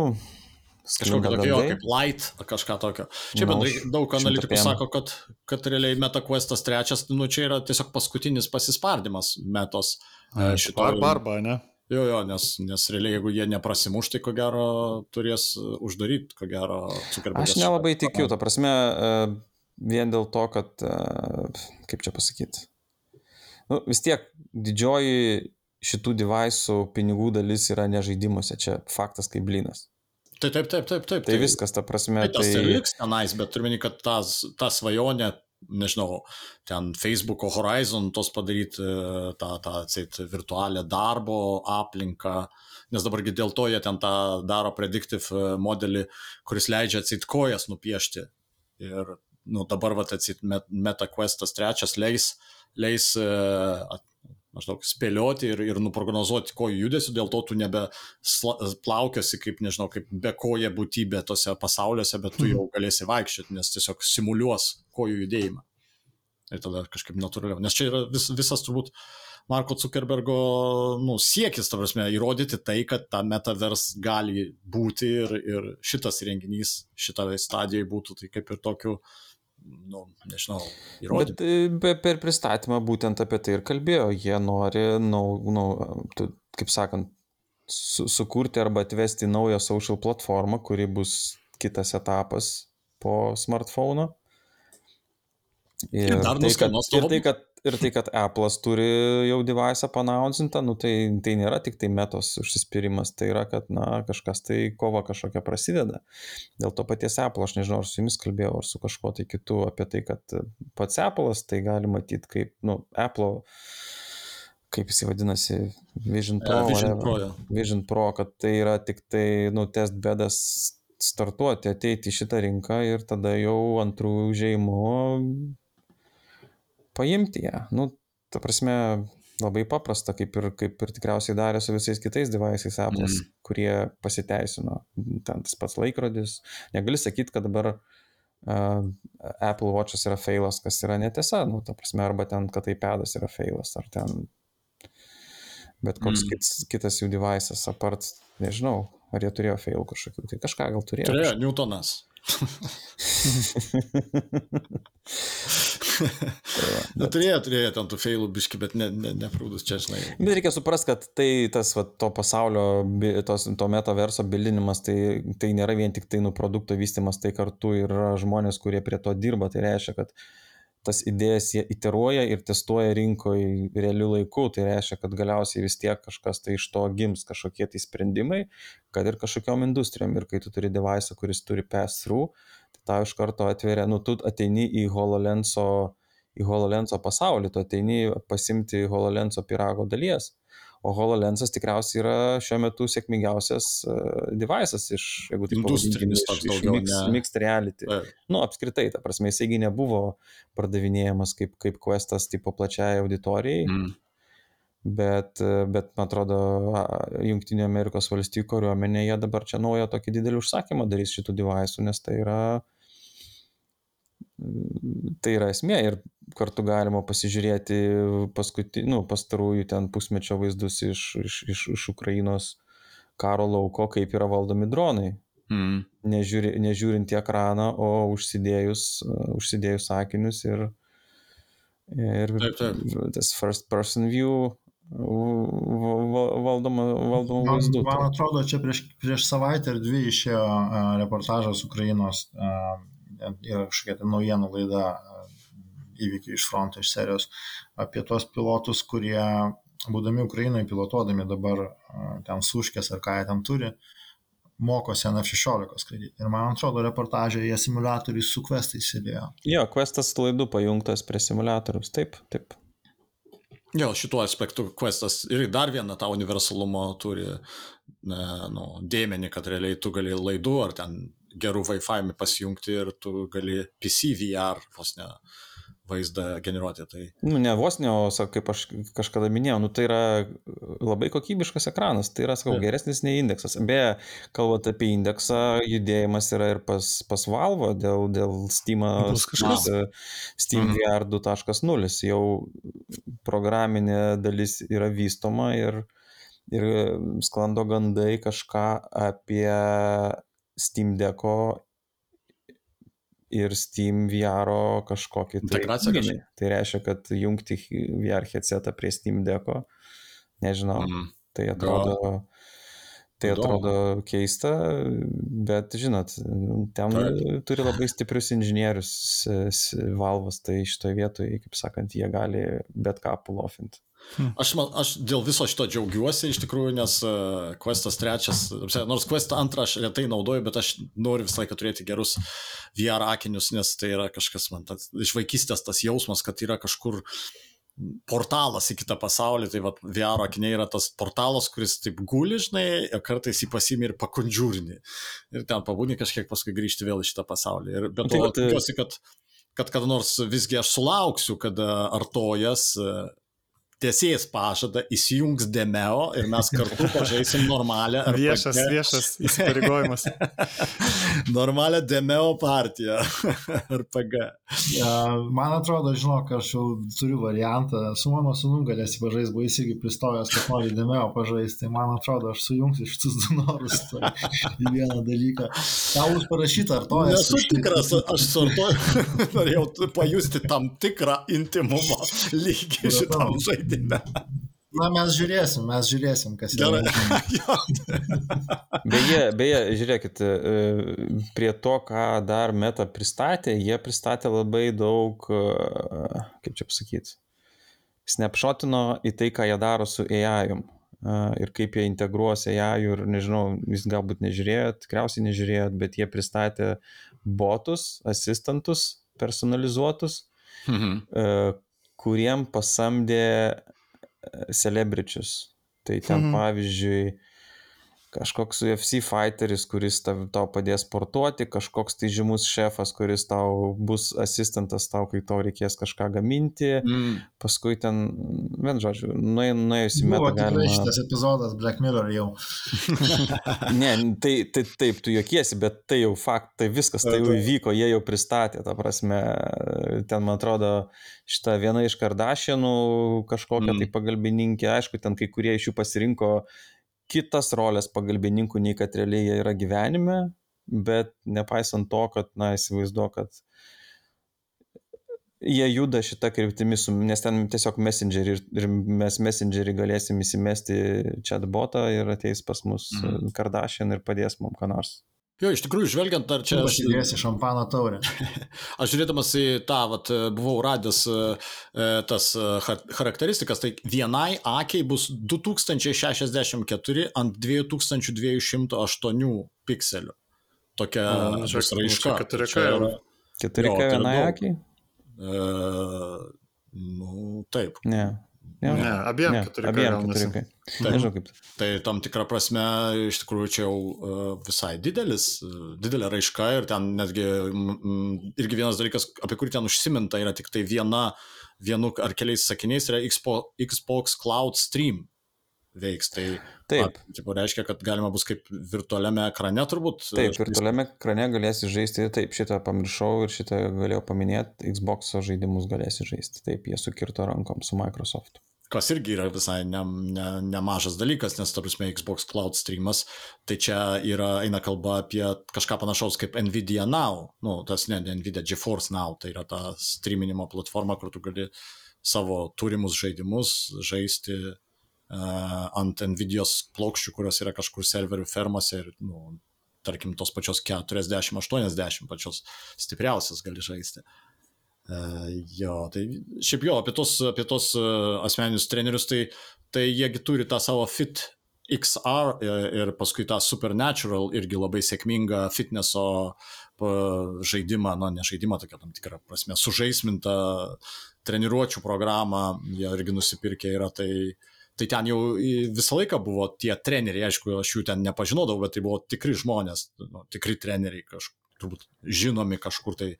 Kažkokio tokio, kaip light, kažką tokio. Čia nu, bendrai daug analitikų sako, kad, kad realiai MetaQuestas trečias, nu čia yra tiesiog paskutinis pasispardimas metos. Šito arba arba, ne? Jo, jo, nes, nes realiai jeigu jie neprasimuš, tai ko gero turės uždaryti, ko gero Zuckerbergas. Aš nelabai tikiu, ta prasme, e, vien dėl to, kad, e, kaip čia pasakyti, nu, vis tiek didžioji šitų devaisų pinigų dalis yra ne žaidimuose, čia faktas kaip blinas. Tai taip, taip, taip, taip. Tai, tai viskas, ta prasme. Tai tas tai... ir liks tenais, bet turime, kad tas, ta svajonė nežinau, ten Facebook'o Horizon tos padaryti e, tą, tą atseit, virtualią darbo aplinką, nes dabargi dėl to jie ten tą daro predictive e, modelį, kuris leidžia atseit kojas nupiešti. Ir nu, dabar, va, atseit, MetaQuestas trečias leis, leis e, maždaug spėlioti ir, ir nuprognozuoti kojų judesių, dėl to tu nebe plaukiosi kaip, nežinau, kaip be koja būtybė tose pasauliuose, bet tu mhm. jau galėsi vaikščioti, nes tiesiog simuliuos kojų judėjimą. Ir tada kažkaip natūraliau. Nes čia yra vis, visas turbūt Marko Zuckerbergo nu, siekis, ta prasme, įrodyti tai, kad ta metavers gali būti ir, ir šitas renginys šitoje stadijoje būtų tai kaip ir tokiu, nu, nežinau, įrodyti. Bet e, per pristatymą būtent apie tai ir kalbėjo. Jie nori, nu, nu, kaip sakant, su, sukurti arba atvesti naują social platformą, kuri bus kitas etapas po smartphone. Ir, ir, tai, kad, ir, tai, kad, ir tai, kad Apple'as turi jau device panaudintą, nu, tai, tai nėra tik tai metos užsispyrimas, tai yra, kad na, kažkas tai kova kažkokia prasideda. Dėl to paties Apple, aš nežinau, ar su jumis kalbėjau, ar su kažkuo tai kitu apie tai, kad pats Apple'as tai gali matyti kaip, nu, Apple kaip jis vadinasi, Vision Pro. Yeah, Vision, Pro ja. Vision Pro, kad tai yra tik tai, nu, test bedas startuoti, ateiti į šitą rinką ir tada jau antrų užėjimų paimti ją. Nu, ta prasme, labai paprasta, kaip ir, kaip ir tikriausiai darė su visais kitais device'ais Apple'as, mm. kurie pasiteisino. Ten tas pats laikrodis. Negali sakyti, kad dabar uh, Apple Watch'as yra failas, kas yra netiesa. Nu, ta prasme, arba ten, kad iPad'as yra failas, ar ten bet koks mm. kits, kitas jų device'as, apart, nežinau, ar jie turėjo fail kažkokių, tai kažką gal turėjo. Turėjo, kažką. Newtonas. Na, turėjo, turėjo ten tų failų biški, bet ne, ne, neprūdus čia, žinai. Bet reikia suprasti, kad tai tas va, to pasaulio, tos, to metaverso bildinimas, tai, tai nėra vien tik tai nu produkto vystimas, tai kartu yra žmonės, kurie prie to dirba. Tai reiškia, kad tas idėjas jie iteruoja ir testuoja rinkoje realiu laiku, tai reiškia, kad galiausiai vis tiek kažkas tai iš to gims kažkokie tai sprendimai, kad ir kažkokiam industrijom. Ir kai tu turi device, kuris turi pass-through, tau iš karto atveria, nu, tu ateini į HoloLenso, į HoloLenso pasaulį, tu ateini pasimti HoloLenso pirago dalies. O HoloLensas tikriausiai yra šiuo metu sėkmingiausias uh, device'as iš, jeigu taip Industrinis toks daugiau. Mix, ne... mixed reality. E. Nu, apskritai, ta prasme, jisaigi nebuvo pardavinėjamas kaip, kaip questas tipo plačiai auditorijai. Mm. Bet, bet, man atrodo, Junktinio Amerikos valstybių kariuomenė, jie dabar čia naują tokį didelį užsakymą darys šitų device'ų, nes tai yra, tai yra esmė. Ir kartu galima pasižiūrėti paskutinį, nu, pastarųjų ten pusmečio vaizdus iš, iš, iš, iš Ukrainos karo lauko, kaip yra valdomi dronai. Mm. Nežiūri, nežiūrint į ekraną, o užsidėjus, užsidėjus akinius ir, ir taip, taip. tas first person view valdoma, valdoma man, vaizdu. Man atrodo, čia prieš, prieš savaitę ar dvi išėjo reportažas Ukrainos, uh, yra kažkokia tai naujienų laida įvykiai iš fronto, iš serijos, apie tuos pilotus, kurie, būdami Ukrainoje, pilotuodami dabar ten suškės ar ką jie ten turi, mokosi NF16 skraidyti. Ir man atrodo, reportažė jie simulatoriai su questais sėdėjo. Jo, questas laidų pajungtas prie simulatorius, taip, taip. Jo, šituo aspektu questas ir dar vieną tą universalumo turi ne, nu, dėmenį, kad realiai tu gali laidų ar ten gerų Wi-Fi pasijungti ir tu gali PC VR vos ne vaizdą generuoti. Tai... Nu, ne vos ne, o kaip aš kažkada minėjau, nu, tai yra labai kokybiškas ekranas, tai yra, sakau, ja. geresnis nei indeksas. Beje, kalbant apie indeksą, judėjimas yra ir pas, pas Valvo dėl, dėl Steam, Steam mhm. VR 2.0, jau programinė dalis yra vystoma ir, ir sklando gandai kažką apie Steam Deco ir Steam VR kažkokį tai. Kažkai. Tai reiškia, kad jungti VR headsetą prie Steam Deco, nežinau, mm. tai atrodo. Go. Tai atrodo keista, bet žinot, ten Taip. turi labai stiprius inžinierius valvas, tai šitoje vietoje, kaip sakant, jie gali bet ką pulofinti. Hmm. Aš, man, aš dėl viso šito džiaugiuosi iš tikrųjų, nes uh, Questas trečias, nors Quest antrą aš retai naudoju, bet aš noriu visą laiką turėti gerus VR akinius, nes tai yra kažkas man tas, iš vaikystės tas jausmas, kad yra kažkur portalas į kitą pasaulį, tai va, VR akiniai yra tas portalas, kuris taip guli, žinai, ir kartais jį pasimė ir pakondžiūrini. Ir ten pabūni kažkiek paskui grįžti vėl į šitą pasaulį. Ir bet to tikiuosi, kad kad kada nors visgi aš sulauksiu, kad artojas tiesėjas pažada, įsijungs Demeo ir mes kartu pažaisim normalią. RPG. Viešas, viešas įsipareigojimas. normalią Demeo partiją. RPG. Man atrodo, žinok, aš jau turiu variantą, su mano sunu galėsi pažaisti, buvo įsigy pristojęs, kad nori Demeo pažaisti, tai man atrodo, aš sujungsiu šitus du norus tai į vieną dalyką. Tau bus parašyta, ar to esu? Nesu tikras, aš sortuoju, norėjau pajusti tam tikrą intimumą lygį šitam žaidimui. Na, mes žiūrėsim, mes žiūrėsim, kas yra. beje, beje, žiūrėkit, e, prie to, ką dar Meta pristatė, jie pristatė labai daug, e, kaip čia pasakyti, snapshotino į tai, ką jie daro su AI. -um e, ir kaip jie integruos AI ir nežinau, jūs galbūt nežiūrėjot, tikriausiai nežiūrėjot, bet jie pristatė botus, asistentus personalizuotus, mhm. Kuriem pasamdė celebričius. Tai ten mhm. pavyzdžiui, kažkoks UFC fighteris, kuris tau padės sportuoti, kažkoks tai žymus šefas, kuris tau bus asistentas tau, kai tau reikės kažką gaminti. Mm. Paskui ten, vien žodžiu, nuėjus į metą. Galima... šitas epizodas Black Mirror jau. ne, tai, tai taip, tu jokiesi, bet tai jau fakt, tai viskas, tai jau įvyko, jie jau pristatė, ta prasme, ten man atrodo, šitą vieną iš Kardašienų kažkokią mm. tai pagalbininkė, aišku, ten kai kurie iš jų pasirinko kitas rolės pagalbininkų, nei kad realiai jie yra gyvenime, bet nepaisant to, kad, na, įsivaizduoju, kad jie juda šitą kryptimį, nes ten tiesiog messengerį ir mes messengerį galėsim įsimesti chatbotą ir ateis pas mus mm. Kardashian ir padės mums ką nors. Jo, iš tikrųjų, žvelgiant, ar čia... Aš žiūrėsiu šampano taurę. aš žiūrėdamas į tą, vat, buvau radęs e, tas e, charakteristikas, tai vienai akiai bus 2064 ant 2208 pikselių. Tokia A, bus raiška. 4K yra. 4K vienai akiai? E, nu, taip. Ne. Ja, ne, abiem ne, 4K. Abiem 4K. Tai, Nežinau kaip. Tai tam tikrą prasme, iš tikrųjų, čia jau uh, visai didelis, uh, didelė raiška ir ten netgi irgi vienas dalykas, apie kurį ten užsiminta, yra tik tai viena, vienu ar keliais sakiniais, yra Xbox, Xbox Cloud Stream veiks. Tai Taip. Tipo, reiškia, kad galima bus kaip virtualiame ekrane turbūt. Taip, virtualiame ekrane galėsi žaisti, taip, šitą pamiršau ir šitą galėjau paminėti, Xbox žaidimus galėsi žaisti, taip, jie sukirto rankom su Microsoft kas irgi yra visai ne, ne, nemažas dalykas, nes, ta prasme, Xbox Cloud streamas, tai čia yra, eina kalba apie kažką panašaus kaip Nvidia Now, nu, tas ne, ne Nvidia GeForce Now, tai yra ta streaminimo platforma, kur tu gali savo turimus žaidimus žaisti uh, ant Nvidios plokščių, kurios yra kažkur serverių fermose ir, nu, tarkim, tos pačios 40-80 pačios stipriausias gali žaisti. Uh, Jo, tai šiaip jo, apie tos, apie tos asmeninius trenerius, tai, tai jiegi turi tą savo fit XR ir paskui tą Supernatural irgi labai sėkmingą fitneso žaidimą, na, ne žaidimą, tokia tam tikrą prasme, sužaismintą treniruočio programą, jie irgi nusipirkė yra, tai, tai ten jau visą laiką buvo tie treneriai, aišku, aš jų ten nepažinodavau, bet tai buvo tikri žmonės, nu, tikri treneriai, kažkur, turbūt žinomi kažkur tai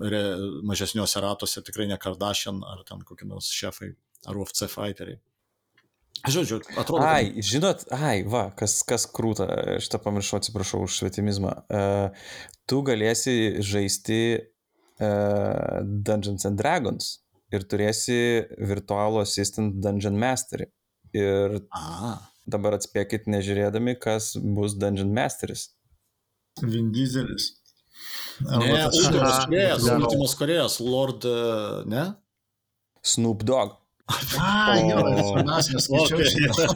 re, mažesniuose ratuose, tikrai ne Kardashian ar ten kokie nors šefai ar UFC fighteriai. Žodžiu, atrodo. Ai, kad... žinot, ai, va, kas, kas krūta, šitą pamiršau, atsiprašau už švietimizmą. Uh, tu galėsi žaisti uh, Dungeons and Dragons ir turėsi virtualų assistant Dungeon Masterį. Ir A. dabar atspėkit, nežiūrėdami, kas bus Dungeon Masteris. Vin Dieselis. Ne, Ultimas Korėjas, Ultimas Korėjas, Lord, ne? Snoop Dogg. A, jo, mes neskaičiau šitą.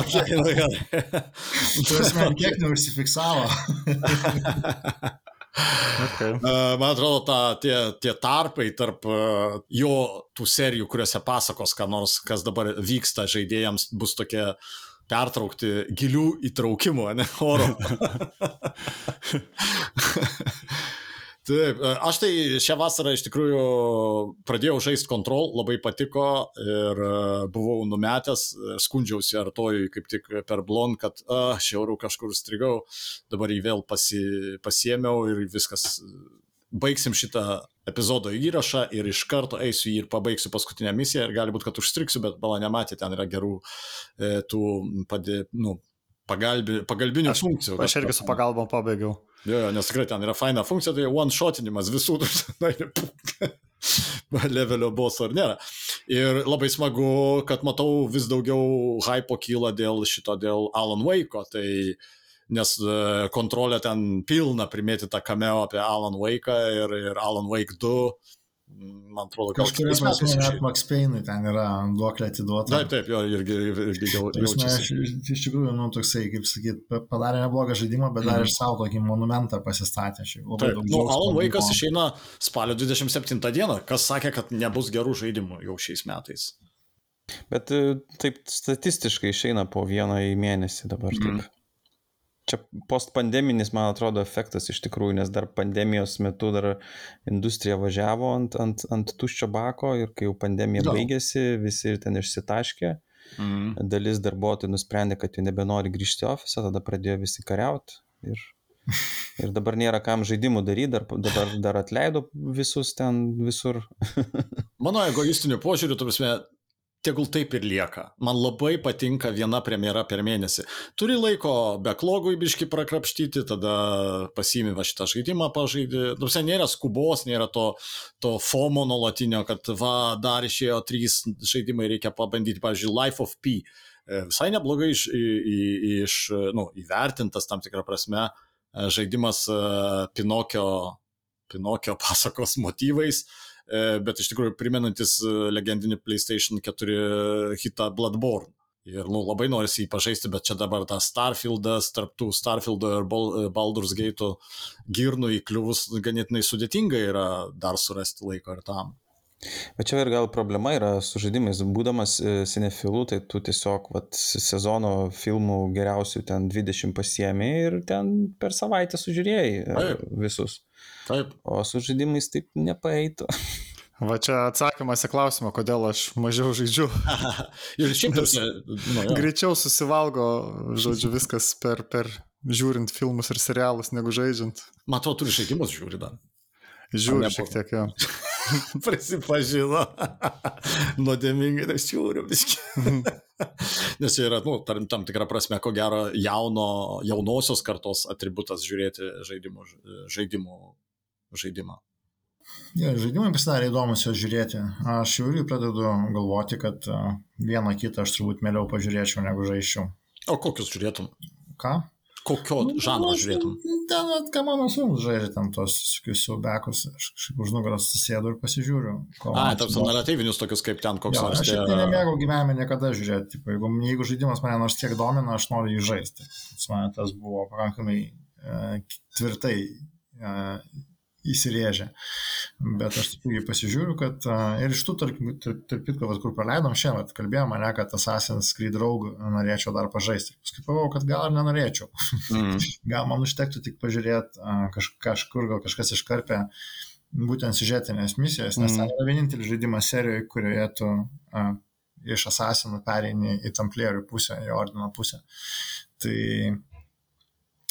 Okay, nu gerai. Tu esi man kiek neužsifiksavo. Okay. Man atrodo, ta, tie, tie tarpai tarp jo tų serijų, kuriuose pasakos, ką nors, kas dabar vyksta žaidėjams, bus tokie pertraukti gilių įtraukimų, ne oro. Taip, aš tai šią vasarą iš tikrųjų pradėjau žaisti kontrol, labai patiko ir buvau numetęs, skundžiausi ar toj kaip tik per blon, kad aš jau kažkur strigau, dabar jį vėl pasi, pasiemiau ir viskas baigsim šitą epizodo įrašą ir iš karto eisiu ir pabaigsiu paskutinę misiją ir gali būti, kad užstrigsiu, bet bala nematė, ten yra gerų e, tų padė, nu, pagalbi, pagalbinių Aš- funkcijų. Aš irgi su pagalbom pabaigiau. Jo, jo, nes tikrai ten yra faina funkcija, tai one-shotinimas visų levelio boso ar nėra. Ir labai smagu, kad matau vis daugiau hypo kyla dėl šito, dėl Alan Wake'o, tai nes e, kontrolė ten pilna primėtyta cameo apie Alan Wake'ą ir, ir Alan Wake 2, man atrodo, gal Kažkuria prasme net. Max Payne'ui ten yra duoklė atiduota. Taip, taip, jo, irgi, irgi jau, Ta prasme, Aš iš tikrųjų, nu, toksai, kaip sakyt, pa- padarė neblogą žaidimą, bet dar Mhm. ir savo tokį monumentą pasistatė. Šiaip labai Taip, nu, Alan buvo. išeina spalio 27 dieną, kas sakė, kad nebus gerų žaidimų jau šiais metais. Bet e, taip statistiškai išeina po vieną į mėnesį dabar. Taip. Čia postpandeminis, man atrodo, efektas iš tikrųjų, nes dar pandemijos metu dar industrija važiavo ant, ant, ant tuščio bako ir kai jau pandemija Jo. baigėsi, visi ir ten išsitaškė, Mm. dalis darbuotojų nusprendė, kad jau nebenori grįžti į ofisą, tada pradėjo visi kariauti. Ir, ir dabar nėra kam žaidimų daryti, dar, dabar dar atleido visus ten visur. Mano egoistiniu požiūriu, tu prasme, tegul taip ir lieka. Man labai patinka viena premjera per mėnesį. Turi laiko backlogui biški prakrapštyti, tada pasiimi va šitą žaidimą pažaidži. Tuose nėra skubos, nėra to, to FOMO nuolatinio, kad va, dar išėjo trys žaidimai, reikia pabandyti, pavyzdžiui, Life of P. E, Visai neblogai iš, iš, nu, įvertintas tam tikrą prasme e, žaidimas e, Pinokio, Pinokio pasakos motyvais e, bet iš tikrųjų primenantis e, legendinį PlayStation 4 hitą Bloodborne. Ir nu, labai norisi jį pažaisti, bet čia dabar tas Starfieldas, tarptų Starfieldo ir e, Baldur's Gate girnų įkliuvus ganėtinai sudėtinga yra dar surasti laiko ir tam. Bet čia ir gal problema yra su žaidimais. Būdamas e, cinefilu, tai tu tiesiog vat, sezono filmų geriausių ten 20 pasiemi ir ten per savaitę sužiūrėjai e, Taip. visus. Taip, O su žaidimais taip nepaeitų. Va čia atsakymas į klausimą, kodėl aš mažiau žaidžiu. ir šiaip tas, nu. Greičiau susivalgo, žodžiu, viskas per, per žiūrint filmus ir serialus, negu žaidžiant. matau, turi žaidimus žiūri dar. Žiūri šiek tiek jo. Prisipažino. Nuodėmingai tai žiūriu viski. Nes čia yra, nu, tam, tam tikrą prasme, ko gero, jauno, jaunosios kartos atributas žiūrėti žaidimų, žaidimų, žaidimą. Ja, žaidimai pasidarė įdomus juos žiūrėti. Aš jau irgi pradedu galvoti, kad a, vieną kitą aš turbūt mieliau pažiūrėčiau negu žaiščiau. O kokius žiūrėtum? Ką? Kokio žanro žiūrėtum? Ten, ką mano sūnus žaidžia, ten tos tokius siaubekus, aš kažkaip už nugaros susėdu ir pasižiūriu. A, man sudomina. naratyvinius tokius kaip ten koks nors. aš tai nemėgau gyvenime niekada žiūrėti. Tipo, jeigu, jeigu žaidimas mane nors kiek domina, aš noriu jį žaisti. Mane tas buvo pakankamai e, tvirtai e, įsirėžę. Bet aš jį pasižiūriu, kad ir iš tų, tarkim, tarp kitko, kur praleidom šiandien, vat kalbėjome mane, kad Assassin's Creed Rogue norėčiau dar pažaisti. Paskui pagalvojau, kad gal ir nenorėčiau. Mm. Gal man užtektų tik pažiūrėti kaž, kažkur, gal kažkas iškarpė būtent siužetinės misijas, nes Mhm. tai yra vienintelis žaidimas serijoje, kurioje tu a, iš asasinų pereini į tamplierių pusę, į ordino pusę. Tai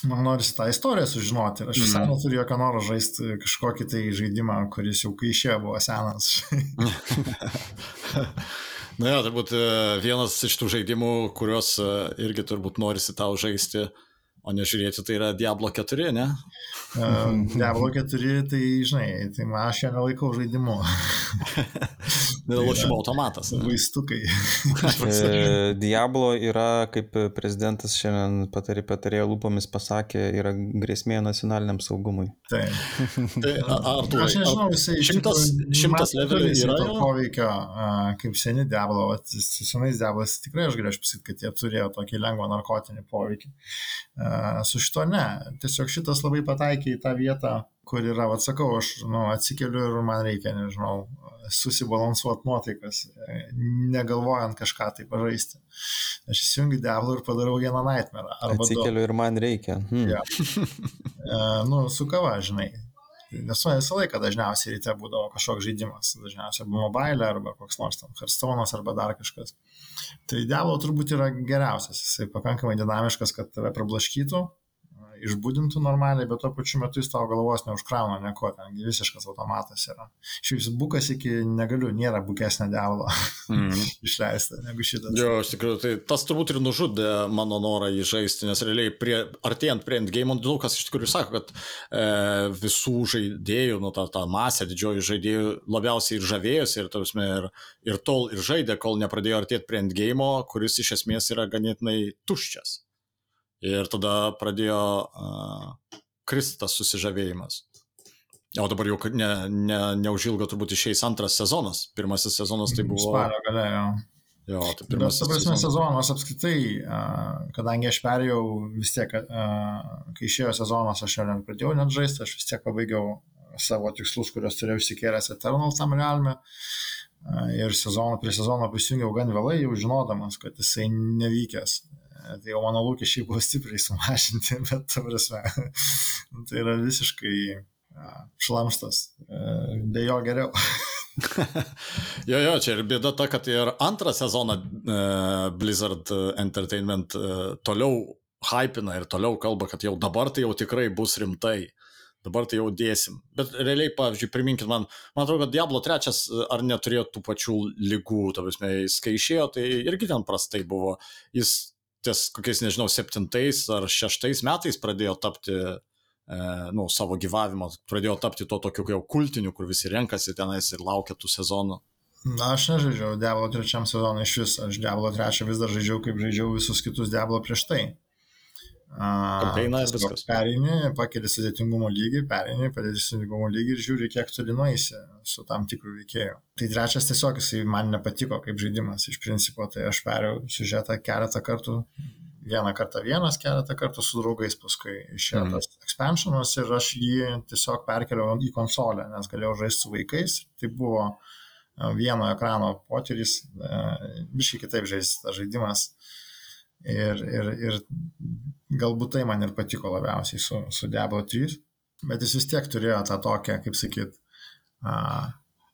man norisi tą istoriją sužinoti aš visai Mhm. neturiu jokio noro žaisti kažkokį tai žaidimą, kuris jau kai išėjo buvo senas. Na, jo, turbūt e, vienas iš tų žaidimų, kuriuos e, irgi turbūt norisi tau žaisti, o nežiūrėti, tai yra Diablo 4, ne? E, Diablo 4, tai žinai, tai aš ją nelaikau žaidimu. Lošimo automatas. ne? Vaistukai. E, Diablo yra, kaip prezidentas šiandien patarė, patarėjo lūpomis pasakė, yra grėsmė nacionaliniam saugumui. Taip. Tai, a- Artūrai, Aš nežinau, jisai iš šimtas- šimtas levelių yra to jau? poveikio, kaip seni Diablo, su senais Diablas tikrai aš galėčiau pasakyti, kad jie turėjo tokį lengvą narkotinį poveikį. A, Su šito ne, tiesiog šitas labai pataikė į tą vietą, kur yra, atsakau, aš nu, atsikeliu ir man reikia, nežinau, susibalansuoti nuotaikas, negalvojant kažką tai pažaisti. Aš įsijungiu Diablo ir padarau vieną nightmare. Arba du. Atsikeliu ir man reikia. Hmm. Jo. E, nu, su kava, žinai. Nes man visą laiką dažniausiai ryte būdavo kažkoks žaidimas. Dažniausiai arba mobile, arba koks nors ten Hearthstone'as, arba dar kažkas. Tai Diablo turbūt yra geriausias. Jisai pakankamai dinamiškas, kad tave prablaškytų. Išbūdintų normaliai, bet tuo pačiu metu jis tau galvos neužkrauna nieko, ten visiškas automatas yra. Šiaip bukas iki negaliu, nėra bukesnė diavolo mm. išleista negu šitas. Jo, iš tikrųjų, tai tas turbūt ir nužudė mano norą jį žaisti, nes realiai prie, artėjant prie endgame, daug kas iš tikrųjų sako, kad e, visų žaidėjų, nu, ta, ta masė didžioji žaidėjų labiausiai ir žavėjosi ir, tarsi, ir, ir tol ir žaidė, kol nepradėjo artėti prie endgame, kuris iš esmės yra ganėtinai tuščias. Ir tada pradėjo uh, kristi tas susižavėjimas. O dabar jau ne, ne, neužilgo turbūt išeis antras sezonas. Pirmasis sezonas tai buvo. Spalio galėjo. Jo, tai pirmasis Bet, sezonas. sezonas apskritai, kadangi aš perėjau vis tiek, kai išėjo sezonas, aš jau nepradėjau net žaisti, aš vis tiek pabaigiau savo tikslus, kuriuos turėjau įsikėręs Eternal tam realme. Ir sezoną prie sezono prisijungiau gan vėlai, jau žinodamas, kad jisai nevykęs tai jau mano lūkesčiai buvo stipriai sumažinti, bet, ta prasme, tai yra visiškai šlamštas, e, be jo geriau. jo, jo, čia ir bėda ta, kad ir antrą sezoną uh, Blizzard Entertainment uh, toliau hypina ir toliau kalba, kad jau dabar tai jau tikrai bus rimtai. Dabar tai jau dėsim. Bet realiai, pavyzdžiui, priminkit man, man atrodo, kad Diablo 3 ar neturėjo tų pačių lygų, ta prasme, jis kai išėjo, tai irgi ten prastai buvo. Jis ties kokiais, nežinau, septintais ar šeštais metais pradėjo tapti, e, nu, savo gyvavimo, pradėjo tapti to tokiu jau kultiniu, kur visi renkasi tenais ir laukia tų sezonų. Na, aš nežaidžiau Diablo trečiam sezonui iš vis, aš Diablo trečią vis dar žaidžiau, kaip žaidžiau visus kitus Diablo prieš tai. Ateina ir viskas. Perini, pakeli sudėtingumo lygį, perini, padėti sudėtingumo lygį ir žiūri, kiek toli nueisi su tam tikrų veikėjų. Tai trečias tiesiog jisai man nepatiko kaip žaidimas iš principo, tai aš perėjau siužetą keletą kartų, vieną kartą vienas, keletą kartų su draugais, paskui išėjo mm. tas expansionas ir aš jį tiesiog perkeliau į konsolę, nes galėjau žaisti su vaikais. Tai buvo vieno ekrano potyris, biškai kitaip žaisti tas žaidimas. Ir, ir, ir galbūt tai man ir patiko labiausiai su, su Diablo 3, bet jis vis tiek turėjo tą tokią, kaip sakyt, uh,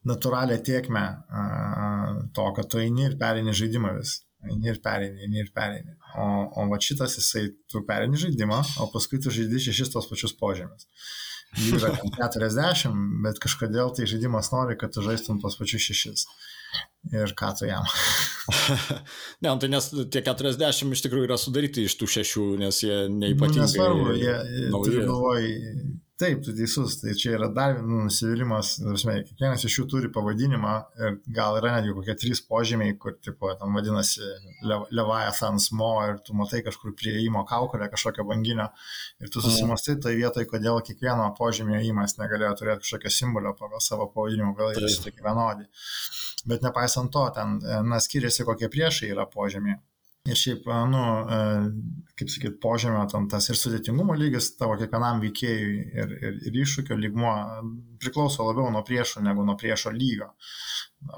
natūralią tiekmę uh, to, kad tu eini ir perini žaidimą vis. Eini ir perini, eini ir perini. O, o va šitas jisai, tu perini žaidimą, o paskui tu žaidži šešis tos pačius požymius. Jų yra 40, bet kažkodėl tai žaidimas nori, kad tu žaistum tos pačius šešis ir ką tu jam. ne, tai nes tie 40 iš tikrųjų yra sudaryti iš tų šešių, nes jie neįpatingai. Nu, nesvarbu, jie, turiu galvoj, taip, tu teisus, tai čia yra dar vienas nusivylimas, kiekvienas iš jų turi pavadinimą ir gal yra netgi kokie trys požymiai, kur, tipo, tam vadinasi Leviathan Smo ir tu matai kažkur prieimo kaukolę kažkokio banginio ir tu susimastai toje vietoje, kodėl kiekvieno požymio įmas negalėjo turėti kažkokio simbolio pagal savo pavadinimą, gal jie visi tokie vienodi. Bet nepaisant to, ten, na, skiriasi kokie priešai yra požemė. Ir šiaip, nu, kaip sakyt, požemio tam tas ir sudėtingumo lygis tavo kiekvienam veikėjui ir, ir, ir iššūkio lygmuo priklauso labiau nuo priešų negu nuo priešo lygio.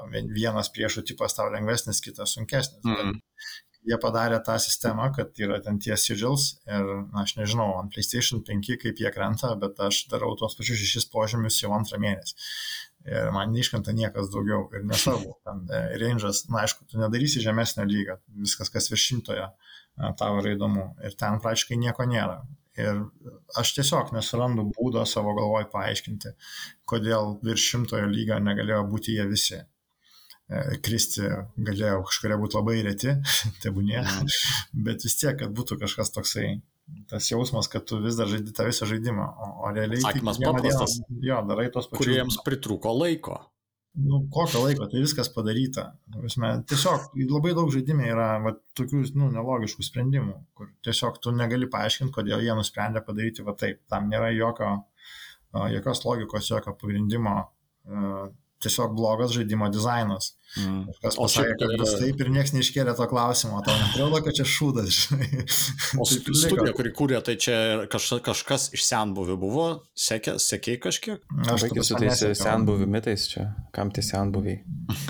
Vienas priešų tipas tau lengvesnis, kitas sunkesnis. Mm. Jie padarė tą sistemą, kad yra ten tie sigils ir, na, aš nežinau, ant PlayStation 5 kaip jie krenta, bet aš darau tuos pačius šešis požemius jau antrą mėnesį ir man neiškrenta niekas daugiau ir nesvarbu, ten e, range'as, na aišku, tu nedarysi žemesnio lygio, viskas kas virš šimtojo e, tau yra įdomu ir ten praktiškai nieko nėra. Ir aš tiesiog nesurandu būdo savo galvoj paaiškinti, kodėl virš šimtojo lygio negalėjo būti jie visi. E, kristi galėjo kažkuria būti labai reti, tebūnė, mhm. bet vis tiek, kad būtų kažkas toksai tas jausmas, kad tu vis dar žaidži tą visą žaidimą, o, o realiai... Atsakymas paprastas. Dieną, jo, darai tos pačius. Kuriems pritruko laiko. Nu, kokio laiko, tai viskas padaryta. Visme, tiesiog labai daug žaidimai yra va, tokių nu, nelogiškų sprendimų, kur tiesiog tu negali paaiškinti, kodėl jie nusprendė padaryti va taip. Tam nėra jokio, jokios logikos, jokio pagrindimo. Tiesiog blogas žaidimo dizainas. Mm. Kas pasakė, kad bus taip ir niekas neiškėlė to klausimo, tau netrodo, kad čia šūdas. o studija, kuri kūrė, tai čia kaž, kažkas iš senbuvių buvo, sekė, sekėjai kažkiek? Aš kaip su tais senbuvių mitais čia, kam tie senbuviai?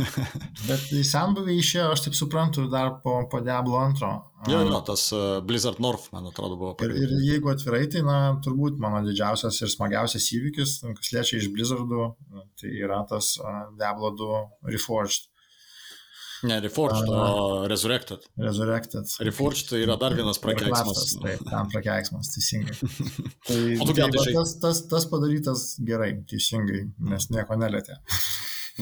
Bet į senbuvį išėjo, aš taip suprantu, dar po, po Diablo antro. Jo, jo, tas uh, Blizzard North, man atrodo, buvo. Ir, ir jeigu atvirai, tai, na, turbūt mano didžiausias ir smagiausias įvykis, kas liečia iš Blizzardų, tai yra tas uh, Diablo 2 Reforged Ne, Reforged, o Resurrected. Resurrected. Reforged tai yra dar vienas prakeiksmas. Taip, tam prakeiksmas, teisingai. Tai, O tu tai, žai- tas, tas, tas padarytas gerai, teisingai, nes nieko nelėtė.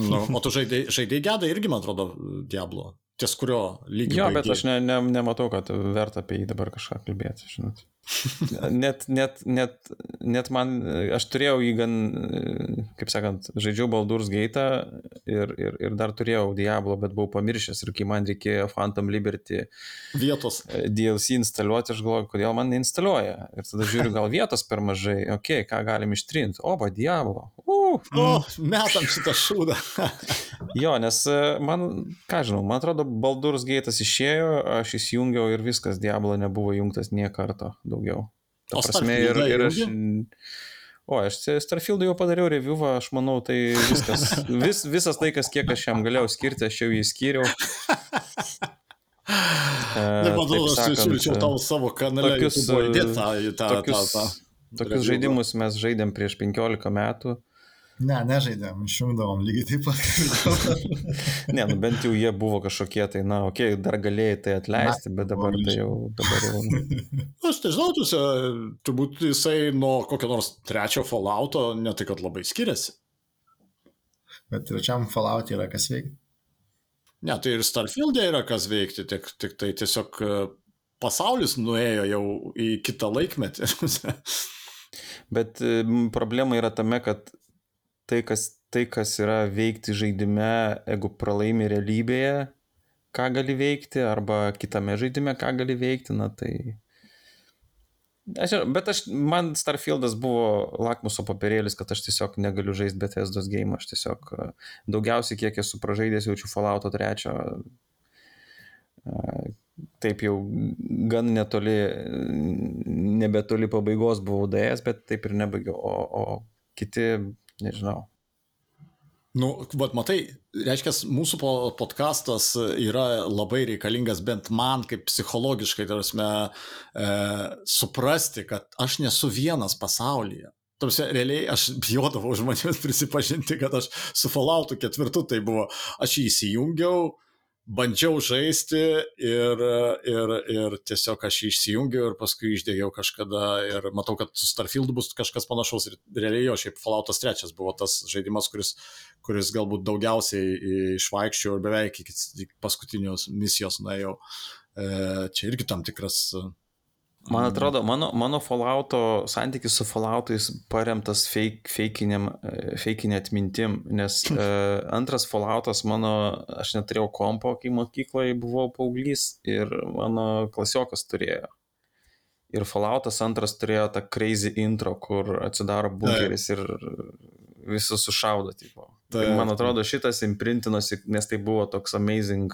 Nu, o tu žaidėjai žaidėjai gedai irgi, man atrodo, Diablo. Ties kurio lygio. Jo, bet aš ne, ne, nematau, kad verta apie jį dabar kažką kalbėti, žinot. Net, net, net, net man, aš turėjau jį gan, kaip sakant, žaidžiau Baldur's Gate ir, ir, ir dar turėjau Diablo, bet buvau pamiršęs ir kai man reikėjo Phantom Liberty Vietos. e, DLC instaliuoti, aš galvoju, kodėl man neinstaliuoja. Ir tada žiūriu, gal vietos per mažai, okei, okay, ką galim ištrinti. O, va, Diablo. Uh, O, metam šitą šūdą. Jo, nes e, man, ką žinau, man atrodo, Baldur's Gate'as išėjo, aš įsijungiau ir viskas, Diablo nebuvo jungtas nie karto daugiau. Ta O prasme, ir, ir aš... O, aš Starfield'ui jau padariau reviewą, aš manau, tai viskas. Vis, visas laikas, kiek aš jam galėjau skirti, aš jau jį skyriau. E, taip aš siūlyčiau tau savo kanale tokius, e, tą, tą, tokius, tą, tą. tokius reviewą. žaidimus mes žaidėm prieš 15 metų. Ne, nežaidėm, išjungdavom lygiai taip pat. Ne, nu bent jau jie buvo kažkokie, tai, na, okei, okay, dar galėjai tai atleisti, bet dabar tai jau, dabar jau. Aš nežinau, tuose, turbūt jisai nuo kokio nors trečio Fallouto ne tai, kad labai skiriasi. Bet trečiam Fallout yra kas veikia. Ne, tai ir Starfield'e yra kas veikti, tik, tik tai tiesiog e, pasaulis nuėjo jau į kitą laikmetį. Bet m, problema yra tame, kad tai kas, tai, kas yra veikti žaidime, jeigu pralaimi realybėje, ką gali veikti, arba kitame žaidime, ką gali veikti, na tai... Aš, bet aš, man Starfieldas buvo lakmuso papirėlis, kad aš tiesiog negaliu žaisti Bethesda's game, aš tiesiog e, daugiausiai kiek esu pražaidęs jaučiu Fallouto 3, e, taip jau gan netoli, nebetoli pabaigos buvau daėjęs, bet taip ir nebaigiau, o, o kiti, nežinau. Nu, bet matai, reiškia, mūsų po- podcastas yra labai reikalingas bent man kaip psichologiškai, tarsi, e, suprasti, kad aš nesu vienas pasaulyje. Tarsi, realiai aš bijodavau žmonėms prisipažinti, kad aš su Falloutu ketvirtu tai buvo, aš jį įsijungiau, bandžiau žaisti ir, ir, ir tiesiog aš jį išsijungiau ir paskui išdėgiau kažkada ir matau, kad su Starfield bus kažkas panašaus ir realiai jo, šiaip Falloutas trečias buvo tas žaidimas, kuris, kuris galbūt daugiausiai išvaikščiau ir beveik iki paskutinios misijos nuėjau. E, Čia irgi tam tikras Man atrodo, mano, mano Fallouto santykis su Falloutais paremtas fake, fakeinė atmintim, nes uh, antras Falloutas mano, aš neturėjau kompo, kai mokykloje buvau paauglys ir mano klasiokas turėjo. Ir Falloutas antras turėjo tą crazy intro, kur atsidaro bunkeris ir visus sušaudo. Tipo. Tai man atrodo, šitas imprintinosi, nes tai buvo toks amazing,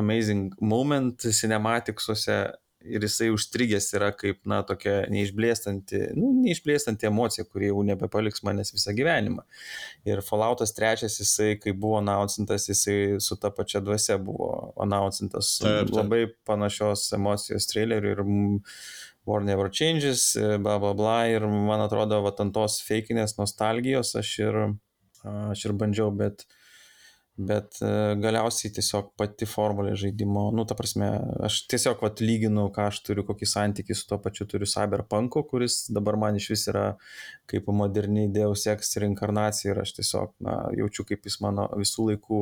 amazing moment cinematicuose ir jisai užstrigęs yra kaip, na, tokia neišblėstanti, nu, neišblėstanti emocija, kuri jau nebepaliks manęs visą gyvenimą. Ir Falloutas trečias, jisai, kai buvo announcintas, jisai su ta pačia dvasia buvo announcintas. Taip, taip. Labai panašios emocijos trailerių ir mm, War Never Changes, bla bla bla. Ir man atrodo, va, ant tos feikinės nostalgijos aš ir, aš ir bandžiau, bet Bet e, galiausiai tiesiog pati formulė žaidimo, nu, ta prasme, aš tiesiog vat, lyginu, ką aš turiu, kokį santykį su tuo pačiu turiu Cyberpunko, kuris dabar man iš vis yra kaip moderni Deus Ex reinkarnacija ir aš tiesiog, na, jaučiu, kaip jis mano visų laikų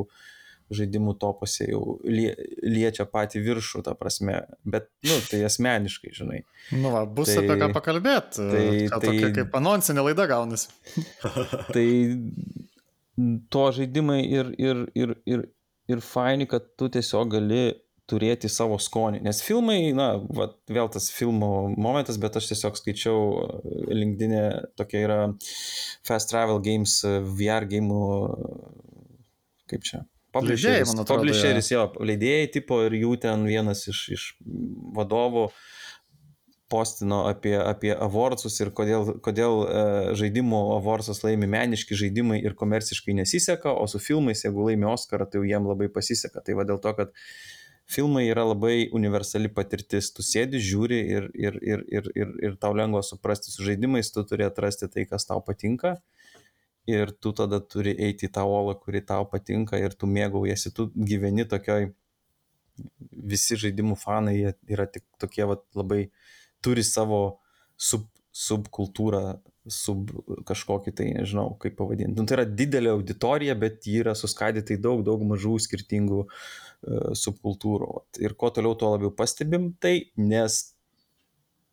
žaidimų topose jau lie, liečia patį viršų, ta prasme, bet, nu, tai asmeniškai, žinai. Nu, va, bus Tai- apie ką pakalbėti. Tai, tai- tokia kaip anonsinė laida gaunasi. Tai to žaidimai ir, ir, ir, ir, ir faini, kad tu tiesiog gali turėti savo skonį. Nes filmai, na, va, vėl tas filmo momentas, bet aš tiesiog skaičiau linkdinė, tokia yra Fast Travel Games e, VR game, kaip čia. Leidėjai, man atrodo, Publisheris, jo, leidėjai tipo ir jų ten vienas iš, iš vadovų postino apie, apie avorsus ir kodėl, kodėl e, žaidimų avorsus laimi meniški žaidimai ir komerciškai nesiseka, o su filmais, jeigu laimi Oscarą, tai jau jiem labai pasiseka. Tai va dėl to, kad filmai yra labai universali patirtis. Tu sėdi, žiūri ir, ir, ir, ir, ir, ir tau lengva suprasti su žaidimais, tu turi atrasti tai, kas tau patinka. ir tu tada turi eiti į tą olą, kuri tau patinka ir tu mėgaujasi, tu gyveni tokioj, visi žaidimų fanai yra tik tokie vat, labai, turi savo sub, subkultūrą, sub kažkokį tai, nežinau, kaip pavadinti. Nu, tai yra didelė auditorija, bet ji yra suskaidyta į daug, daug mažų skirtingų uh, subkultūrų. Ir kuo toliau, tuo labiau pastebim tai, nes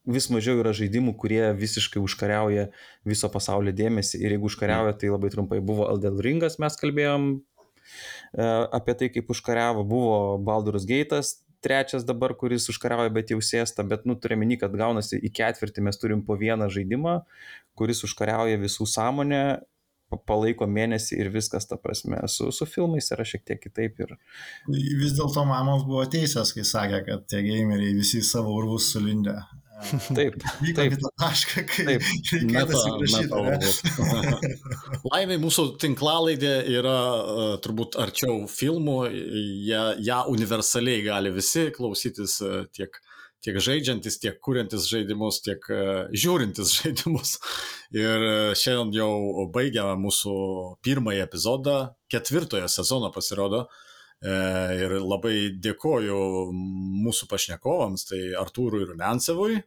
vis mažiau yra žaidimų, kurie visiškai užkariauja viso pasaulio dėmesį. Ir jeigu užkariauja, tai labai trumpai buvo Elden Ringas, mes kalbėjom e, apie tai, kaip užkariavo, buvo Baldur's Gate'as, trečias dabar, kuris užkariauja, bet jau sėsta, bet, nu, turime meni, kad gaunasi į ketvirtį mes turim po vieną žaidimą, kuris užkariauja visų sąmonę palaiko mėnesį ir viskas, ta prasme, su, su filmais yra šiek tiek kitaip. Ir... Vis dėlto mamos buvo teisės, kai sakė, kad tie gameriai visi savo urvus sulindę. Taip. Tą tašką, kai taip. Laimiai mūsų tinklalaidė yra uh, turbūt arčiau filmų, ją, ją universaliai gali visi klausytis uh, tiek tiek žaidžiantis, tiek kuriantis žaidimus, tiek uh, žiūrintis žaidimus. Ir šiandien jau baigiame mūsų pirmąjį epizodą, ketvirtojo sezono pasirodo. Uh, ir labai dėkoju mūsų pašnekovams, tai Artūrui Rumensevui,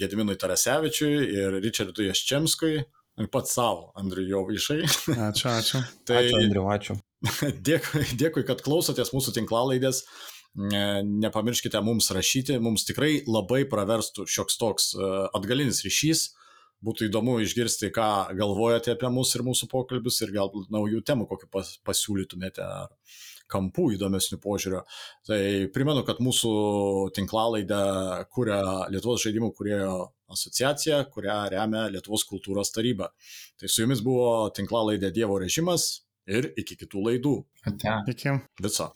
Gediminui Tarasevičiui ir Richardui Jaščemskui ir pats savo, Andriu Jovaišai. Ačiū, ačiū. tai, ačiū, Andriu, ačiū. Dėkui, dėkui, kad klausotės mūsų tinklalaidės nepamirškite mums rašyti, mums tikrai labai praverstų šioks toks e, atgalinis ryšys. Būtų įdomu išgirsti, ką galvojate apie mus ir mūsų pokalbius ir galbūt naujų temų, kokiu pas, pasiūlytumėte ar kampų įdomesnių požiūrio. Tai primenu, kad mūsų tinklalaidę kuria Lietuvos žaidimų kuriejo asociacija, kurią remia Lietuvos kultūros taryba. Tai su jumis buvo tinklalaidė Dievo režimas ir iki kitų laidų. Ate. Iki. Viso.